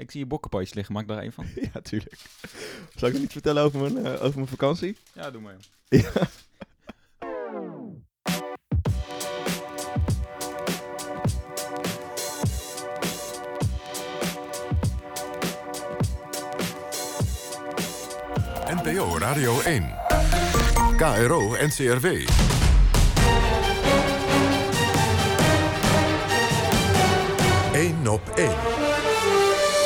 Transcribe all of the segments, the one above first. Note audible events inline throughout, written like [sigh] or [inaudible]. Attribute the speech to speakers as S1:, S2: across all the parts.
S1: Ik zie je bokkenpootjes liggen, maak daar één van. [laughs]
S2: ja, tuurlijk. Zal ik nog niet vertellen over mijn, eh, over mijn vakantie?
S1: Ja, doe maar. [laughs]
S2: Ja.
S3: NPO Radio 1. KRO NCRW. Eén op één.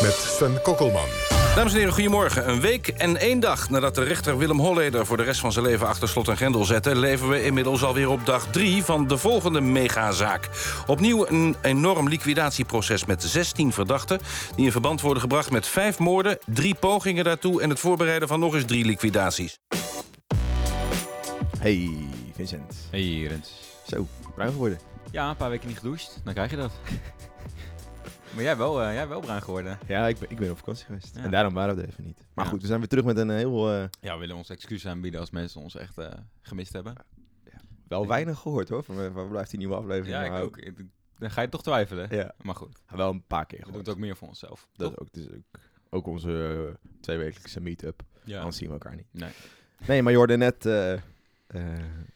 S3: Met Sven Kokkelman.
S4: Dames en heren, goedemorgen. Een week en één dag nadat de rechter Willem Holleder... voor de rest van zijn leven achter slot en grendel zette... leven we inmiddels alweer op dag drie van de volgende megazaak. Opnieuw een enorm liquidatieproces met 16 verdachten... die in verband worden gebracht met vijf moorden... drie pogingen daartoe en het voorbereiden van nog eens drie liquidaties.
S2: Hey, Vincent.
S1: Hey, Rens.
S2: Zo, bruin geworden.
S1: Ja, een paar weken niet gedoucht. Dan krijg je dat. [laughs] maar jij wel, eh, jij wel bruin geworden.
S2: Ja, ik ben, ik ben op vakantie geweest.
S1: Ja.
S2: En daarom waren we er even niet. Maar
S1: Ja.
S2: goed, we zijn weer terug met een heel... eh,
S1: Ja, we willen ons excuus aanbieden als mensen ons echt eh, gemist hebben.
S2: wel weinig gehoord hoor. Van, waar blijft die nieuwe aflevering
S1: Ja, ik
S2: nou?
S1: ook. Ik- Dan ga je toch twijfelen.
S2: Ja,
S1: Maar goed,
S2: wel een paar keer
S1: we doen
S2: gehoord.
S1: het ook meer voor onszelf.
S2: Dat
S1: toch?
S2: ook, dus ook, ook onze uh, tweewekelijkse meet-up.
S1: Ja.
S2: Anders zien we elkaar niet.
S1: Nee.
S2: Nee, maar je hoorde net eh, eh,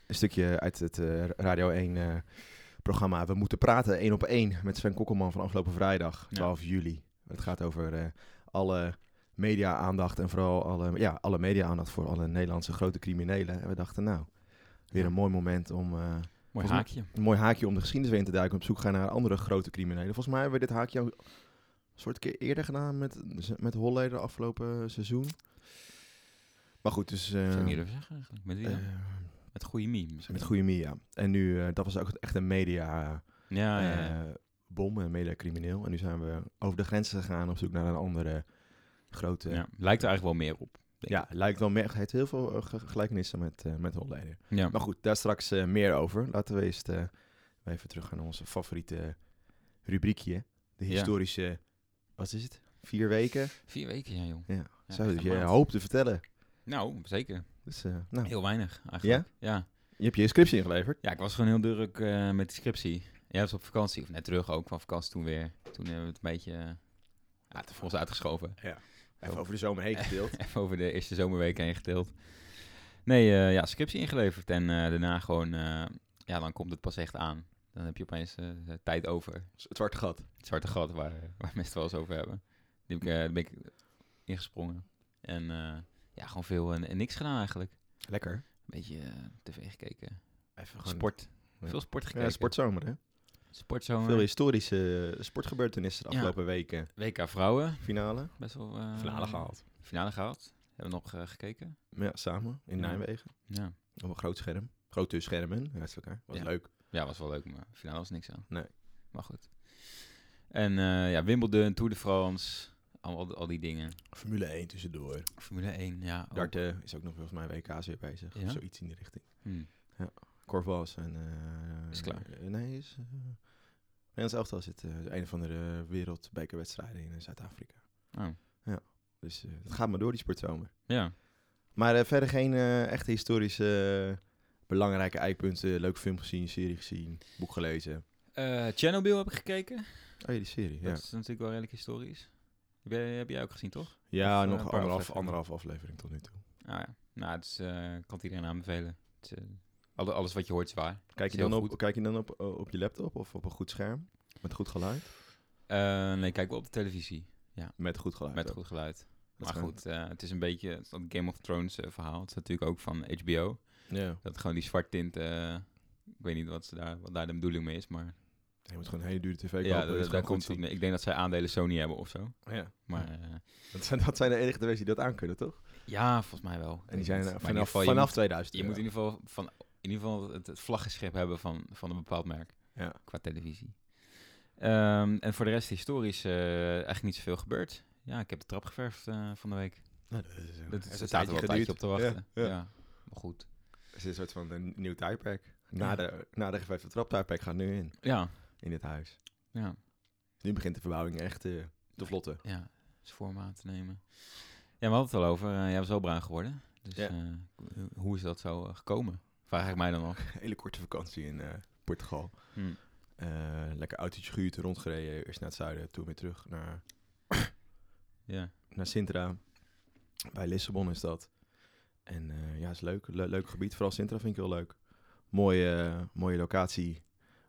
S2: een stukje uit het eh, Radio 1 eh, programma. We moeten praten één op één met Sven Kokkelman van afgelopen vrijdag,
S1: Ja.
S2: 12 juli. Het gaat over eh, alle media-aandacht en vooral alle, ja, alle media-aandacht voor alle Nederlandse grote criminelen. En we dachten, nou, weer een mooi moment om... eh,
S1: Mooi haakje.
S2: een mooi haakje om de geschiedenis weer in te duiken. Op zoek gaan naar andere grote criminelen. Volgens mij hebben we dit haakje een soort keer eerder gedaan met, met Holleder afgelopen seizoen. Maar goed, dus... eh,
S1: Ik zou niet durven zeggen eigenlijk. Met wie dan? Met goede meme. misschien.
S2: met goede Mia. En nu, eh, dat was ook echt een media
S1: Ja, ja, ja.
S2: eh, bom, een media crimineel. En nu zijn we over de grenzen gegaan op zoek naar een andere grote...
S1: ja.
S2: Ja,
S1: Lijkt er eigenlijk wel meer op. ik.
S2: lijkt wel meer, het heeft heel veel eh, ge- gelijkenissen met, eh met Holleder.
S1: Ja.
S2: Maar goed, daar straks meer over. Laten we eerst even terug naar onze favoriete rubriekje. De
S1: Ja.
S2: historische, wat is het? Vier weken?
S1: Vier weken, ja joh.
S2: Ja,
S1: Ja,
S2: zo
S1: echt
S2: dat
S1: een
S2: je hoop te vertellen.
S1: Nou, zeker.
S2: Dus, eh, nou,
S1: Heel weinig eigenlijk. Ja?
S2: je hebt je scriptie ingeleverd.
S1: Ja, ik was gewoon heel druk eh, met de scriptie. Jij was op vakantie, of net terug ook van vakantie toen weer. Toen hebben we het een beetje ja, te voor ons uitgeschoven.
S2: Even over de zomer heen [laughs] gedeeld.
S1: Even over de eerste zomerweek heen getild. Nee, eh, ja, scriptie ingeleverd. En eh, daarna gewoon, eh, ja, dan komt het pas echt aan. Dan heb je opeens eh, tijd over.
S2: het zwarte gat.
S1: Het zwarte gat waar, waar mensen het wel eens over hebben. Die heb ik, eh, ben ik ingesprongen. En eh, ja, gewoon veel en, en niks gedaan eigenlijk.
S2: Lekker.
S1: Een beetje eh, tv gekeken.
S2: Even
S1: Sport.
S2: Ja.
S1: Veel sport gekeken.
S2: Ja, sportzomer hè.
S1: Sportzomer.
S2: Veel historische sportgebeurtenissen de
S1: Ja.
S2: afgelopen weken.
S1: WK vrouwen.
S2: Finale.
S1: Best wel... eh,
S2: Finale gehaald.
S1: Finale gehaald. Hebben we nog eh, gekeken.
S2: Ja, samen in
S1: Ja.
S2: Nijmegen.
S1: Ja.
S2: Op een groot scherm. Grote schermen naast elkaar. Was
S1: Ja.
S2: leuk.
S1: ja, was wel leuk, maar finale was niks aan.
S2: Nee.
S1: Maar goed. En eh, ja, Wimbledon, Tour de France. Al, al die dingen.
S2: Formule 1 tussendoor.
S1: Formule 1, ja. ook.
S2: Darten is ook nog volgens mij WK's weer bezig.
S1: Ja?
S2: Of zoiets in die richting.
S1: Hm.
S2: Corvals en... eh,
S1: Is klaar.
S2: eh, nee, is... eh Nederlands elftal zit eh, een van de wereldbekerwedstrijden in Zuid-Afrika.
S1: Oh.
S2: Dus eh, het gaat maar door die sportzomer.
S1: Ja.
S2: Maar eh, verder geen eh, echte historische belangrijke eikpunten. Leuke film gezien, serie gezien, boek gelezen.
S1: Eh Chernobyl heb ik gekeken.
S2: Oh ja, die serie, ja.
S1: Dat is natuurlijk wel redelijk historisch. Heb jij, heb jij ook gezien, toch?
S2: Ja,
S1: Of, eh,
S2: nog
S1: een paar
S2: anderhalf,
S1: afleveringen.
S2: anderhalf aflevering tot nu toe.
S1: Ah ja. Nou, eh, ik kan het iedereen aanbevelen. Het eh, alle- alles wat je hoort is waar.
S2: Kijk je, dan op, kijk je dan op, eh, op je laptop of op een goed scherm? Met goed geluid?
S1: Eh, nee, kijk wel op de televisie.
S2: Met goed geluid.
S1: Met
S2: ook.
S1: goed geluid. Maar goed, eh, het is een beetje dat Game of Thrones eh, verhaal. Het is natuurlijk ook van HBO.
S2: Ja.
S1: Dat gewoon die zwart tint. eh, ik weet niet wat, ze daar, wat daar de bedoeling mee is, maar
S2: Je moet gewoon een hele dure tv
S1: ja,
S2: kopen.
S1: da-
S2: dat
S1: daar komt
S2: goed
S1: het mee. Ik denk dat zij aandelen Sony hebben of zo.
S2: Ja.
S1: Maar eh,
S2: Dat zijn, dat zijn de enige twee die dat aankunnen, toch?
S1: ja, volgens mij wel.
S2: En die zijn eh,
S1: ieder
S2: vanaf,
S1: je
S2: vanaf
S1: moet-
S2: 2000
S1: Je moet in ieder geval, van, in ieder geval het, het vlaggenschip hebben van, van een bepaald merk
S2: Ja.
S1: qua televisie. Ehm, en voor de rest historisch eh eigenlijk niet zoveel gebeurd. Ja, ik heb de trap geverfd van de week.
S2: Nou, dat is,
S1: Dat
S2: is
S1: is,
S2: een
S1: staat er wel
S2: tijdje
S1: een tijdje op te wachten.
S2: Ja,
S1: Ja,
S2: ja.
S1: maar goed.
S2: Het is een soort van een nieuw tijdperk. Na
S1: Ja.
S2: de, na de geverfde trap tijdperk gaat nu in,
S1: Ja,
S2: in dit huis.
S1: ja,
S2: Nu begint de verbouwing echt eh, te vlotten.
S1: ja. Is vorm aan te nemen. Ja, we hadden het al over. eh, jij was wel bruin geworden. Dus
S2: Ja.
S1: eh, hoe- is dat zo gekomen? Vraag ik mij dan af. [laughs]
S2: Hele korte vakantie in Portugal.
S1: Hm.
S2: Eh, lekker autootje gehuurd, rondgereden. Eerst naar het zuiden, toen weer terug naar [coughs]
S1: Ja.
S2: naar Sintra. Bij Lissabon is dat. En ja, is leuk. Le- leuk gebied. Vooral Sintra vind ik heel leuk. Mooie, mooie locatie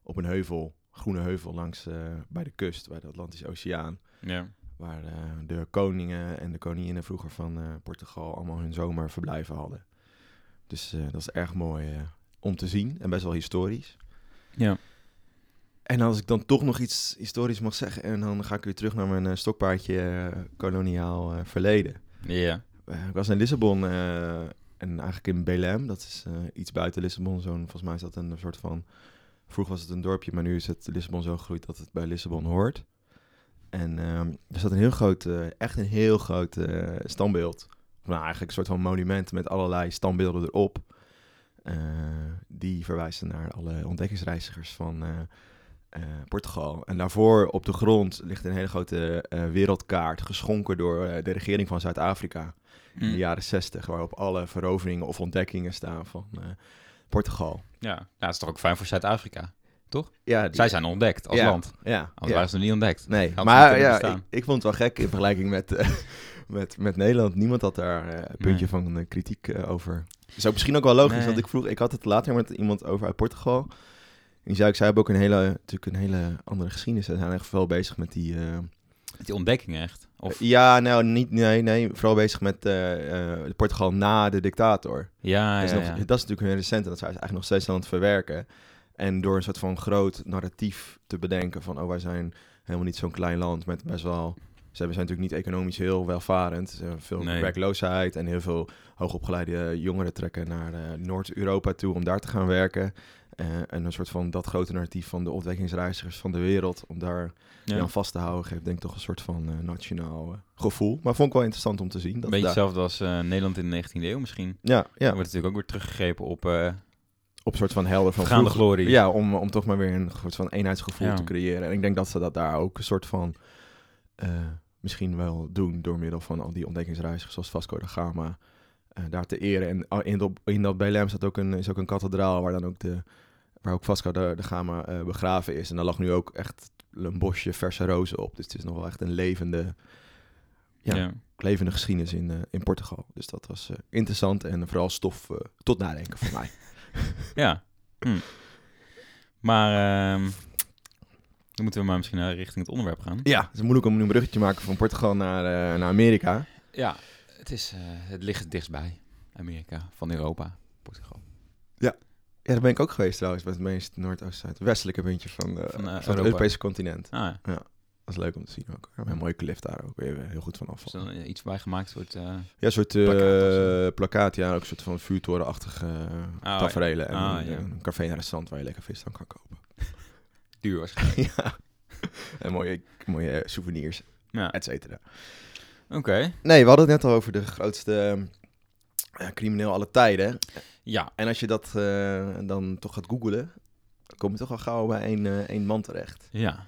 S2: op een heuvel. Groene heuvel langs eh, bij de kust, bij de Atlantische Oceaan.
S1: Ja.
S2: Waar eh, de koningen en de koninginnen vroeger van eh, Portugal allemaal hun zomerverblijven hadden. Dus dat is erg mooi om te zien en best wel historisch.
S1: Ja.
S2: En als ik dan toch nog iets historisch mag zeggen, en dan ga ik weer terug naar mijn stokpaardje koloniaal verleden.
S1: Ja.
S2: Ik was in Lissabon en eigenlijk in Belém, dat is iets buiten Lissabon. Zo'n, volgens mij is dat een soort van, vroeger was het een dorpje, maar nu is het Lissabon zo gegroeid dat het bij Lissabon hoort. En ehm, er zat een heel groot, eh, echt een heel groot eh, standbeeld. Nou, eigenlijk een soort van monument met allerlei standbeelden erop. Eh, die verwijzen naar alle ontdekkingsreizigers van Portugal. En daarvoor op de grond ligt een hele grote wereldkaart, geschonken door de regering van Zuid-Afrika in de
S1: Hm.
S2: jaren 60, waarop alle veroveringen of ontdekkingen staan van Portugal.
S1: Ja. dat is toch ook fijn voor Zuid-Afrika.
S2: Ja, die-
S1: Zij zijn ontdekt als
S2: ja,
S1: land.
S2: Ja,
S1: Anders
S2: ja.
S1: waren ze nog niet ontdekt.
S2: Nee, maar ja, ik, vond het wel gek in vergelijking met, eh, [laughs] met, met Nederland. Niemand had daar eh, een puntje van eh, kritiek eh, over. Dat is ook misschien ook wel logisch,
S1: Nee.
S2: want ik vroeg, ik had het later met iemand over uit Portugal. En die zei, ik, zij hebben ook een hele, natuurlijk een hele andere geschiedenis. Ze zijn echt veel bezig met die... eh,
S1: Die ontdekkingen echt. Of,
S2: ja, nou, niet, nee, nee, vooral bezig met eh, eh, Portugal na de dictator.
S1: ja,
S2: dat,
S1: ja,
S2: is nog,
S1: ja.
S2: dat is natuurlijk heel recent en dat zijn ze eigenlijk nog steeds aan het verwerken. En door een soort van groot narratief te bedenken van, oh, wij zijn helemaal niet zo'n klein land met best wel... Ze zijn natuurlijk niet economisch heel welvarend. Ze hebben veel
S1: Nee.
S2: werkloosheid en heel veel hoogopgeleide jongeren trekken naar eh, Noord-Europa toe om daar te gaan werken. Eh, en een soort van dat grote narratief van de ontdekkingsreizigers van de wereld, om daar
S1: Ja.
S2: aan vast te houden, geeft denk ik toch een soort van eh, nationaal eh, gevoel. Maar vond ik wel interessant om te zien. Dat
S1: Een beetje
S2: daar-
S1: hetzelfde als Nederland in de 19e eeuw misschien.
S2: Ja,
S1: Ja.
S2: ja,
S1: wordt natuurlijk ook weer teruggegrepen op
S2: op een soort van helder van
S1: gaande glorie.
S2: Ja, om, om toch maar weer een soort van eenheidsgevoel
S1: Ja.
S2: te creëren. En ik denk dat ze dat daar ook een soort van misschien wel doen door middel van al die ontdekkingsreizigers zoals Vasco da Gama daar te eren. En ah, in, dat in dat Belém staat ook een, is ook een kathedraal waar dan ook de waar ook Vasco da, da Gama eh, begraven is. En daar lag nu ook echt een bosje verse rozen op. Dus het is nog wel echt een levende, ja,
S1: Ja.
S2: levende geschiedenis in, eh, in Portugal. Dus dat was eh, interessant en vooral stof tot nadenken voor mij. [laughs]
S1: Ja. Hm. Maar ehm, dan moeten we maar misschien naar richting het onderwerp gaan.
S2: Ja, het is moeilijk om nu een bruggetje te maken van Portugal naar, naar Amerika.
S1: Ja, het, is, het ligt dichtstbij. Amerika, van Europa, Portugal.
S2: Ja, daar ben ik ook geweest trouwens, bij het meest noordoost-zuidwestelijke puntje van, eh,
S1: Van,
S2: van,
S1: eh,
S2: het
S1: Europa.
S2: Europese continent.
S1: Ah, ja.
S2: Dat is leuk om te zien ook. Ja, een mooie klif daar ook, weer heel goed van
S1: Is er dan iets bij gemaakt wordt... eh,
S2: Ja, een soort eh,
S1: Plakkaat
S2: ja, ook een soort van vuurtorenachtige uh,
S1: ja.
S2: tafereelen. En
S1: Ah,
S2: een,
S1: ja.
S2: een café en restaurant waar je lekker vis dan kan kopen. [laughs]
S1: duur waarschijnlijk. [laughs]
S2: ja. En mooie, mooie eh, souvenirs,
S1: ja,
S2: et cetera.
S1: oké.
S2: Nee, we hadden het net al over de grootste eh, crimineel aller tijden.
S1: Ja,
S2: En als je dat eh, dan toch gaat googlen, dan kom je toch al gauw bij één, eh, één man terecht.
S1: ja.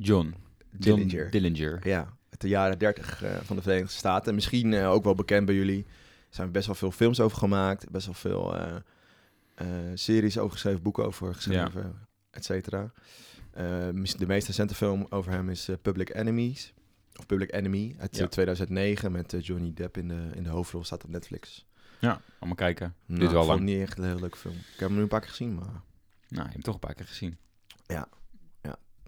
S1: John. John
S2: Dillinger.
S1: Dillinger.
S2: Ja, uit de jaren 30 eh, van de Verenigde Staten. Misschien ook wel bekend bij jullie. Er zijn best wel veel films over gemaakt. Best wel veel series over geschreven, boeken over geschreven, et cetera. De meest recente film over hem is Public Enemies. Of Public Enemy uit eh,
S1: Ja.
S2: 2009 met Johnny Depp in de, in de hoofdrol. Staat op Netflix.
S1: Ja, allemaal kijken.
S2: Nou,
S1: Duurt wel
S2: ik vond
S1: lang.
S2: het niet echt een heel leuke film. Ik heb hem nu een paar keer gezien, maar...
S1: Nou, je hebt hem toch een paar keer gezien.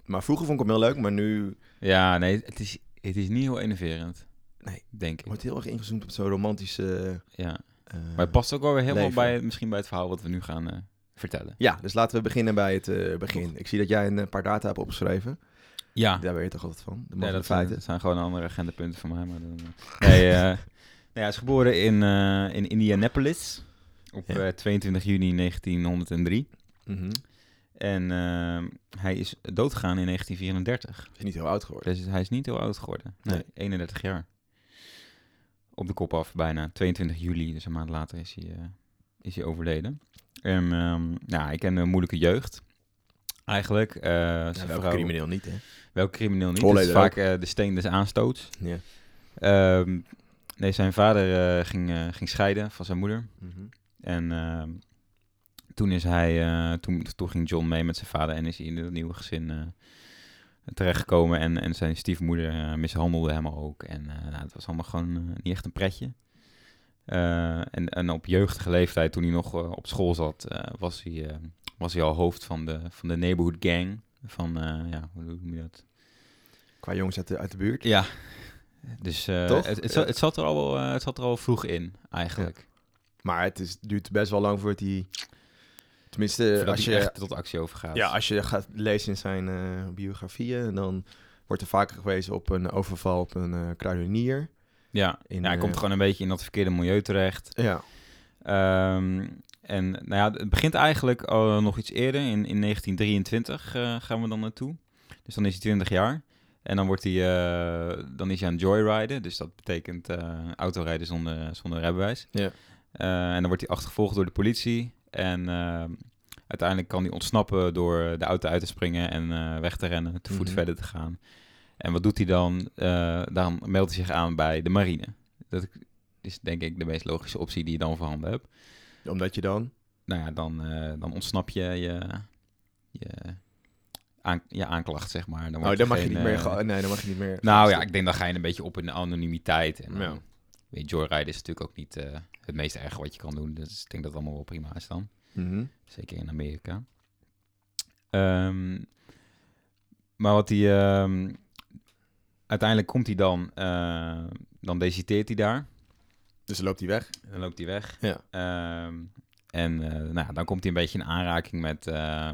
S2: Maar vroeger vond ik hem heel leuk, maar nu
S1: Ja, nee, het is, het is niet heel enerverend.
S2: Nee.
S1: Denk ik.
S2: wordt heel erg ingezoomd op zo'n romantische...
S1: Ja.
S2: eh,
S1: Maar het past ook wel weer helemaal
S2: leven.
S1: bij, misschien bij het verhaal wat we nu gaan eh, vertellen.
S2: Ja, dus laten we beginnen bij het eh, begin. Ik zie dat jij een paar data hebt opgeschreven.
S1: Ja,
S2: Daar weet je toch altijd van? De
S1: nee, dat, zijn,
S2: feiten.
S1: dat zijn gewoon andere agendapunten van mij. Maar dan, nee, [laughs] hij is geboren in, eh, in Indianapolis op
S2: Ja.
S1: eh, 22 juni 1903.
S2: Mhm.
S1: En eh, hij is doodgegaan in 1934.
S2: Is niet heel oud geworden.
S1: Dus hij is niet heel oud geworden. Nee,
S2: Nee.
S1: 31 jaar. Op de kop af bijna. 22 juli, dus een maand later is hij, eh, is hij overleden. En ehm ja, ik ken een moeilijke jeugd. Eigenlijk.
S2: Ja, welke
S1: vrouw-
S2: crimineel niet, hè?
S1: Welk crimineel niet? Is vaak de steen des aanstoots.
S2: Ja.
S1: Ehm, nee, zijn vader eh, ging, eh, ging scheiden van zijn moeder.
S2: Mhm.
S1: En ehm, toen, is hij, eh, toen, toen ging John mee met zijn vader en is hij in het nieuwe gezin eh, terechtgekomen. En, en zijn stiefmoeder eh, mishandelde hem ook. En eh, nou, het was allemaal gewoon eh, niet echt een pretje. Eh, en, en op jeugdige leeftijd, toen hij nog eh, op school zat, eh, was, hij, eh, was hij al hoofd van de, van de neighborhood gang. Van, eh, ja, hoe noem je dat?
S2: Qua jongens uit de, uit de buurt.
S1: Ja, dus eh,
S2: Toch?
S1: Het, het, zat, het, zat er al eh, het zat er al vroeg in, eigenlijk.
S2: Maar het is, duurt best wel lang voordat hij... Tenminste, als je,
S1: echt tot actie overgaat.
S2: ja, als je gaat lezen in zijn eh, biografieën, dan wordt er vaker gewezen op een overval op een eh, kruidenier.
S1: ja.
S2: In,
S1: ja, hij komt gewoon een beetje in dat verkeerde milieu terecht.
S2: Ja.
S1: Ehm, en nou ja, het begint eigenlijk al nog iets eerder. In, in 1923 eh, gaan we dan naartoe. Dus dan is hij 20 jaar. En dan, wordt hij, eh, dan is hij aan joyriden. Dus dat betekent eh, autorijden zonder, zonder rijbewijs.
S2: Ja.
S1: Eh, en dan wordt hij achtervolgd door de politie. En uiteindelijk kan hij ontsnappen door de auto uit te springen en weg te rennen, te voet
S2: Mhm.
S1: verder te gaan. En wat doet hij dan? Dan meldt hij zich aan bij de marine. Dat is denk ik de meest logische optie die je dan voorhanden hebt.
S2: Omdat je dan...
S1: Nou ja, dan, dan ontsnap je je, je, aan, je aanklacht, zeg maar. Dan
S2: Oh, dan mag je niet meer...
S1: eh,
S2: ge- Nee, dan mag je niet meer...
S1: nou ja, ik denk dan ga je een beetje op in de anonimiteit. En
S2: Ja.
S1: weet je, joyriden is natuurlijk ook niet eh, het meest erge wat je kan doen. Dus ik denk dat het allemaal wel prima is dan.
S2: Mhm.
S1: Zeker in Amerika. Ehm, maar wat hij... ehm, uiteindelijk komt hij dan... eh, dan deciteert hij daar.
S2: Dus dan loopt hij weg.
S1: Dan loopt hij weg.
S2: Ja.
S1: Ehm, en eh, nou, ja, dan komt hij een beetje in aanraking met,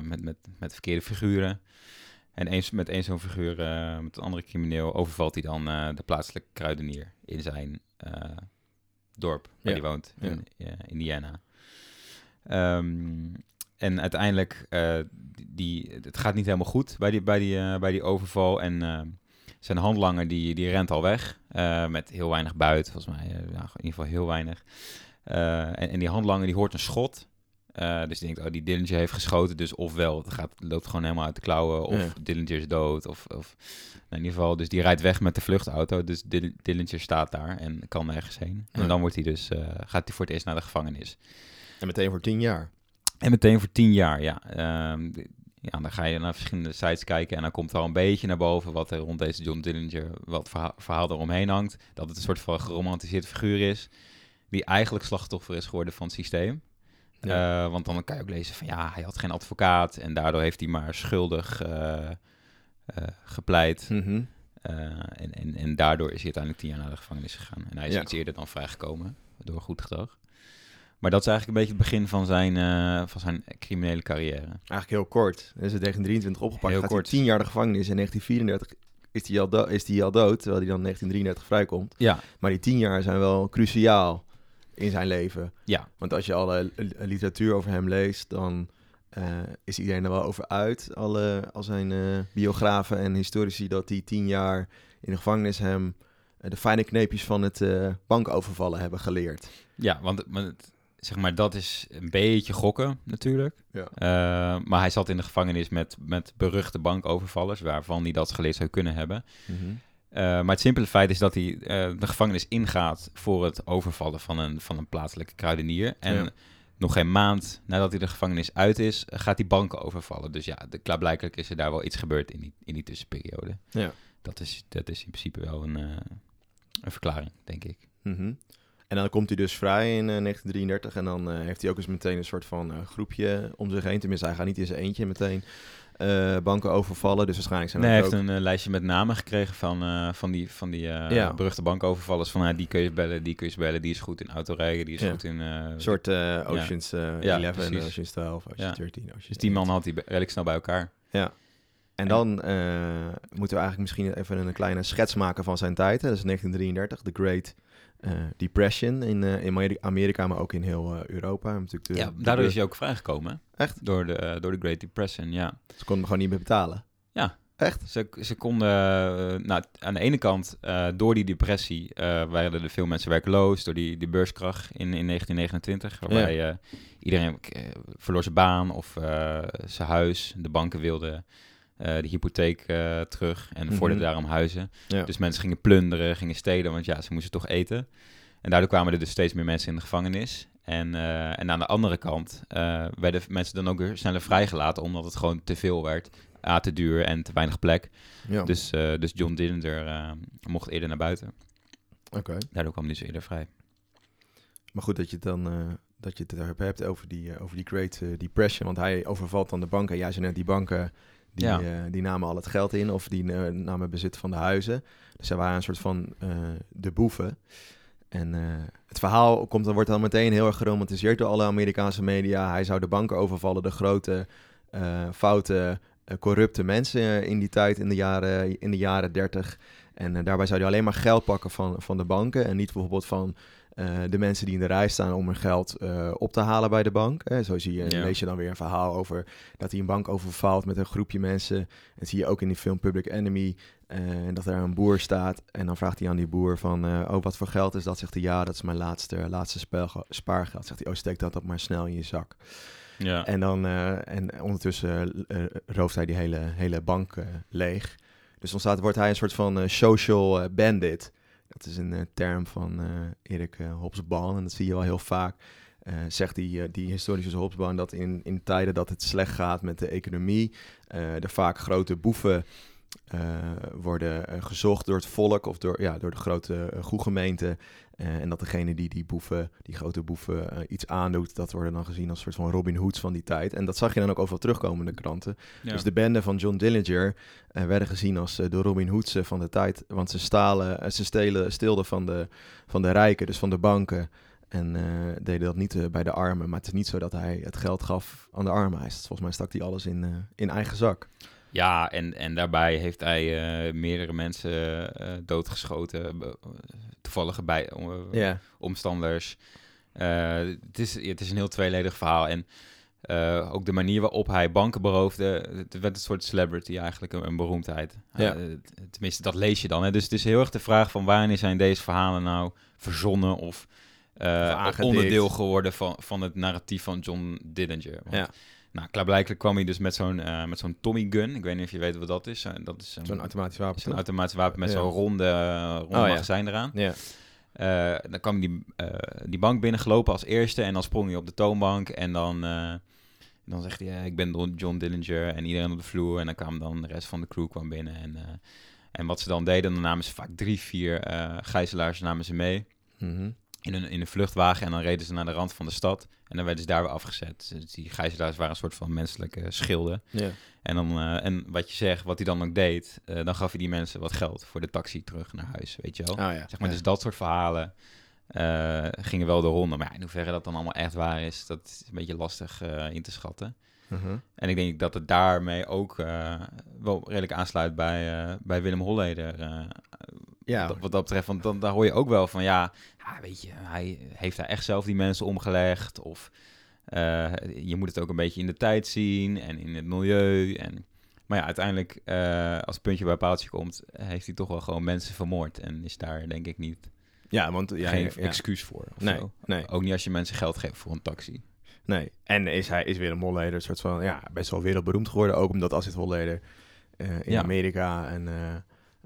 S1: met, met, met verkeerde figuren. En eens, met één zo'n figuur, eh, met een andere crimineel, overvalt hij dan eh, de plaatselijke kruidenier in zijn eh, dorp waar
S2: Ja.
S1: hij woont,
S2: Ja.
S1: in eh, Indiana. Ehm, en uiteindelijk, die, het gaat niet helemaal goed bij die, bij die, bij die overval. En zijn handlanger die, die rent al weg met heel weinig buit, volgens mij. ja, in ieder geval heel weinig. En, en die handlanger die hoort een schot. Eh, dus die denkt, oh, die Dillinger heeft geschoten. Dus ofwel, het gaat, loopt gewoon helemaal uit de klauwen. Of
S2: Ja.
S1: Dillinger is dood. Of, of nou, in ieder geval, dus die rijdt weg met de vluchtauto. Dus Dill- Dillinger staat daar en kan nergens heen.
S2: Ja.
S1: En dan wordt hij dus, eh, gaat hij voor het eerst naar de gevangenis.
S2: En meteen voor tien jaar.
S1: En meteen voor tien jaar, ja. Ehm, ja, dan ga je naar verschillende sites kijken en dan komt er al een beetje naar boven wat er rond deze John Dillinger, wat verhaal, verhaal eromheen hangt. Dat het een soort van geromantiseerd figuur is, die eigenlijk slachtoffer is geworden van het systeem.
S2: Ja.
S1: Eh, want dan kan je ook lezen van ja, hij had geen advocaat en daardoor heeft hij maar schuldig eh, eh, gepleit.
S2: Mhm.
S1: En, en, en daardoor is hij uiteindelijk tien jaar naar de gevangenis gegaan. En hij is
S2: Ja.
S1: iets eerder dan vrijgekomen, door goed gedrag. Maar dat is eigenlijk een beetje het begin van zijn, van zijn criminele carrière.
S2: Eigenlijk heel kort. Dan is het 1923 opgepakt.
S1: Heel
S2: Gaat
S1: kort.
S2: hij tien jaar de gevangenis. In 1934 is hij al, is hij al dood, terwijl hij dan in 1933 vrijkomt.
S1: Ja,
S2: Maar die tien jaar zijn wel cruciaal in zijn leven.
S1: ja,
S2: Want als je alle li- literatuur over hem leest, dan eh, is iedereen er wel over uit. Alle, al zijn eh, biografen en historici dat die tien jaar in de gevangenis hem eh, de fijne kneepjes van het bankovervallen hebben geleerd.
S1: ja want, zeg maar, dat is een beetje gokken natuurlijk.
S2: Ja.
S1: Maar hij zat in de gevangenis met, met beruchte bankovervallers, waarvan hij dat geleerd zou kunnen hebben. Eh, maar het simpele feit is dat hij eh, de gevangenis ingaat voor het overvallen van een, van een plaatselijke kruidenier. En
S2: Ja.
S1: nog geen maand nadat hij de gevangenis uit is, gaat hij banken overvallen. Dus ja, de, klaarblijkelijk is er daar wel iets gebeurd in die, in die tussenperiode.
S2: Ja.
S1: Dat is, dat is in principe wel een, eh, een verklaring, denk ik.
S2: Mhm. En dan komt hij dus vrij in eh, 1933 en dan heeft hij ook eens meteen een soort van groepje om zich heen. Tenminste, hij gaat niet in zijn eentje meteen eh, banken overvallen. Dus waarschijnlijk zijn
S1: Nee, hij heeft
S2: ook...
S1: een eh, lijstje met namen gekregen van, eh, van die, van die
S2: Ja.
S1: beruchte bankovervallers. Van ah, die kun je bellen, die kun je bellen, die is goed in autorijden, die is
S2: Ja.
S1: goed in...
S2: Een soort Oceans
S1: Ja,
S2: 11,
S1: precies.
S2: Oceans 12, Oceans
S1: Ja.
S2: 13, Oceans
S1: dus die
S2: 8.
S1: man had be- redelijk snel bij elkaar.
S2: En dan moeten we eigenlijk misschien even een kleine schets maken van zijn tijd. Hè. Dat is 1933, de Great eh, Depression in, eh, in Ameri- Amerika, maar ook in heel eh, Europa. Natuurlijk de,
S1: Ja, daardoor
S2: de-
S1: is hij ook vrijgekomen.
S2: Echt?
S1: Door de, door de Great Depression, ja.
S2: Ze konden hem gewoon niet meer betalen.
S1: Ja.
S2: Echt?
S1: Ze, ze konden, nou, aan de ene kant, door die depressie waren er veel mensen werkloos, door die, die beurskracht in, in 1929, waarbij iedereen verloor zijn baan of zijn huis. De banken wilden de hypotheek eh, terug en
S2: Mhm.
S1: vorderden daarom huizen.
S2: Ja.
S1: Dus mensen gingen plunderen, gingen stelen, want ja, ze moesten toch eten. En daardoor kwamen er dus steeds meer mensen in de gevangenis. En, eh, en aan de andere kant eh, werden mensen dan ook weer sneller vrijgelaten, omdat het gewoon te veel werd. A, te duur en te weinig plek.
S2: Ja,
S1: Dus, eh, dus John Dillinger eh, mocht eerder naar buiten.
S2: oké.
S1: Daardoor kwam hij dus eerder vrij.
S2: Maar goed dat je het dan eh, dat je het hebt over die, eh, over die Great eh, Depression. Want hij overvalt dan de banken. Jij zei net, die banken die, eh, die namen al het geld in of die eh, namen bezit van de huizen. Dus zij waren een soort van eh, de boeven. En het verhaal komt, dan wordt dan meteen heel erg geromantiseerd door alle Amerikaanse media. Hij zou de banken overvallen, de grote, foute, corrupte mensen in die tijd, in de jaren, in de jaren 30. En daarbij zou hij alleen maar geld pakken van, van de banken en niet bijvoorbeeld van eh, de mensen die in de rij staan om hun geld eh, op te halen bij de bank. Hè. Zo zie je,
S1: Ja.
S2: lees je dan weer een verhaal over dat hij een bank overvalt met een groepje mensen. En zie je ook in die film Public Enemy eh, en dat er een boer staat. En dan vraagt hij aan die boer van, eh, oh wat voor geld is dat? Zegt hij, ja dat is mijn laatste, laatste spaargeld. Zegt hij, oh steek dat dan maar snel in je zak.
S1: Ja.
S2: En, dan, eh, en ondertussen eh, eh, rooft hij die hele, hele bank eh, leeg. Dus dan staat, wordt hij een soort van eh, social eh, bandit. Dat is een eh, term van eh, Erik eh, Hobsbawm en dat zie je wel heel vaak. Zegt die, die historische Hobsbawm dat in, in tijden dat het slecht gaat met de economie, er vaak grote boeven worden gezocht door het volk of door, ja, door de grote goegemeenten. Uh, en dat degene die die boeven, die grote boeven, uh, iets aandoet, dat worden dan gezien als een soort van Robin Hoods van die tijd. En dat zag je dan ook overal terugkomen in de kranten.
S1: Ja.
S2: Dus de bende van John Dillinger uh, werden gezien als de Robin Hoods van de tijd. Want ze, stalen, ze stelen, stilden van de, van de rijken, dus van de banken. En uh, deden dat niet uh, bij de armen. Maar het is niet zo dat hij het geld gaf aan de armen. Hij, volgens mij stak hij alles in, uh, in eigen zak.
S1: Ja, en, en daarbij heeft hij uh, meerdere mensen uh, doodgeschoten. Toevallige bij, omstanders. Het, is, het is een heel tweeledig verhaal. En uh, ook de manier waarop hij banken beroofde. Het werd een soort celebrity eigenlijk, een, een beroemdheid.
S2: Ja.
S1: Uh, tenminste, dat lees je dan. Hè? Dus het is heel erg de vraag van wanneer zijn deze verhalen nou verzonnen of, uh, of onderdeel geworden van, van het narratief van John Dillinger. Want,
S2: ja.
S1: Nou, klaarblijkelijk kwam hij dus met zo'n uh, met zo'n Tommy gun. Ik weet niet of je weet wat dat is. Uh, dat is
S2: zo'n automatisch wapen.
S1: Zo'n automatisch wapen met ja. zo'n ronde, uh, ronde oh, magazijn eraan.
S2: Ja.
S1: Dan kwam die, die bank binnengelopen als eerste en dan sprong hij op de toonbank en dan, dan zegt hij, ik ben John Dillinger en iedereen op de vloer en dan kwam dan de rest van de crew kwam binnen en, en wat ze dan deden, dan namen ze vaak drie, vier gijzelaars namen ze mee
S2: mm -hmm.
S1: In, een, in een vluchtwagen en dan reden ze naar de rand van de stad en dan werden ze daar weer afgezet. Dus die gijzelaars waren een soort van menselijke schilden.
S2: Yeah.
S1: En, dan, uh, en wat je zegt, wat hij dan ook deed, uh, dan gaf hij die mensen wat geld voor de taxi terug naar huis, weet je wel.
S2: Oh, ja.
S1: Zeg maar,
S2: ja.
S1: dus dat soort verhalen uh, gingen wel de ronde. Maar ja, in hoeverre dat dan allemaal echt waar is, dat is een beetje lastig in te schatten.
S2: Uh -huh.
S1: En ik denk dat het daarmee ook wel redelijk aansluit bij, bij Willem Holleder.
S2: Ja.
S1: Wat, wat, dat betreft, want dan, daar hoor je ook wel van, ja, ja, weet je, hij heeft daar echt zelf die mensen omgelegd of... Uh, je moet het ook een beetje in de tijd zien en in het milieu. En, maar ja, uiteindelijk, uh, als het puntje bij paaltje komt, heeft hij toch wel gewoon mensen vermoord. En is daar denk ik niet
S2: ja, want, ja,
S1: geen
S2: ja,
S1: excuus voor.
S2: Nee, nee.
S1: Ook niet als je mensen geld geeft voor een taxi.
S2: Nee, en is hij is Holleder een soort van, ja, best wel wereldberoemd geworden. Ook omdat Astrid Holleder uh, in
S1: Ja.
S2: Amerika en,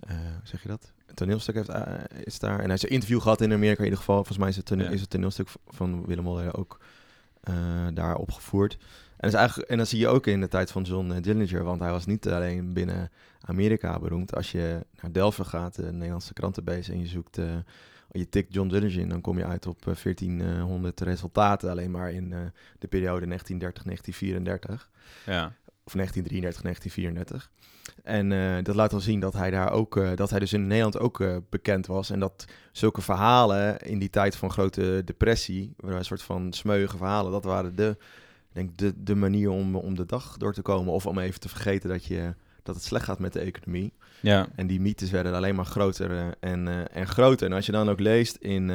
S2: hoe zeg je dat? Toneelstuk heeft, uh, is daar. En hij heeft een interview gehad in Amerika in ieder geval. Volgens mij is het, toneel,
S1: Ja.
S2: is het toneelstuk van Willem Holleder ook uh, daar opgevoerd. En, is eigenlijk, en dat zie je ook in de tijd van John eh, Dillinger, want hij was niet alleen binnen Amerika beroemd. Als je naar Delft gaat, de Nederlandse krantenbase, en je zoekt, je tikt John Dillinger in, dan kom je uit op uh, 1400 resultaten alleen maar in de periode 1930-1934.
S1: Ja.
S2: Of 1933-1934. En uh, dat laat al zien dat hij daar ook, uh, dat hij dus in Nederland ook uh, bekend was. En dat zulke verhalen in die tijd van grote depressie, een soort van smeuïge verhalen, dat waren de, denk de, de manier om, om de dag door te komen. Of om even te vergeten dat, je, dat het slecht gaat met de economie.
S1: Ja.
S2: En die mythes werden alleen maar groter en, en groter. En als je dan ook leest in.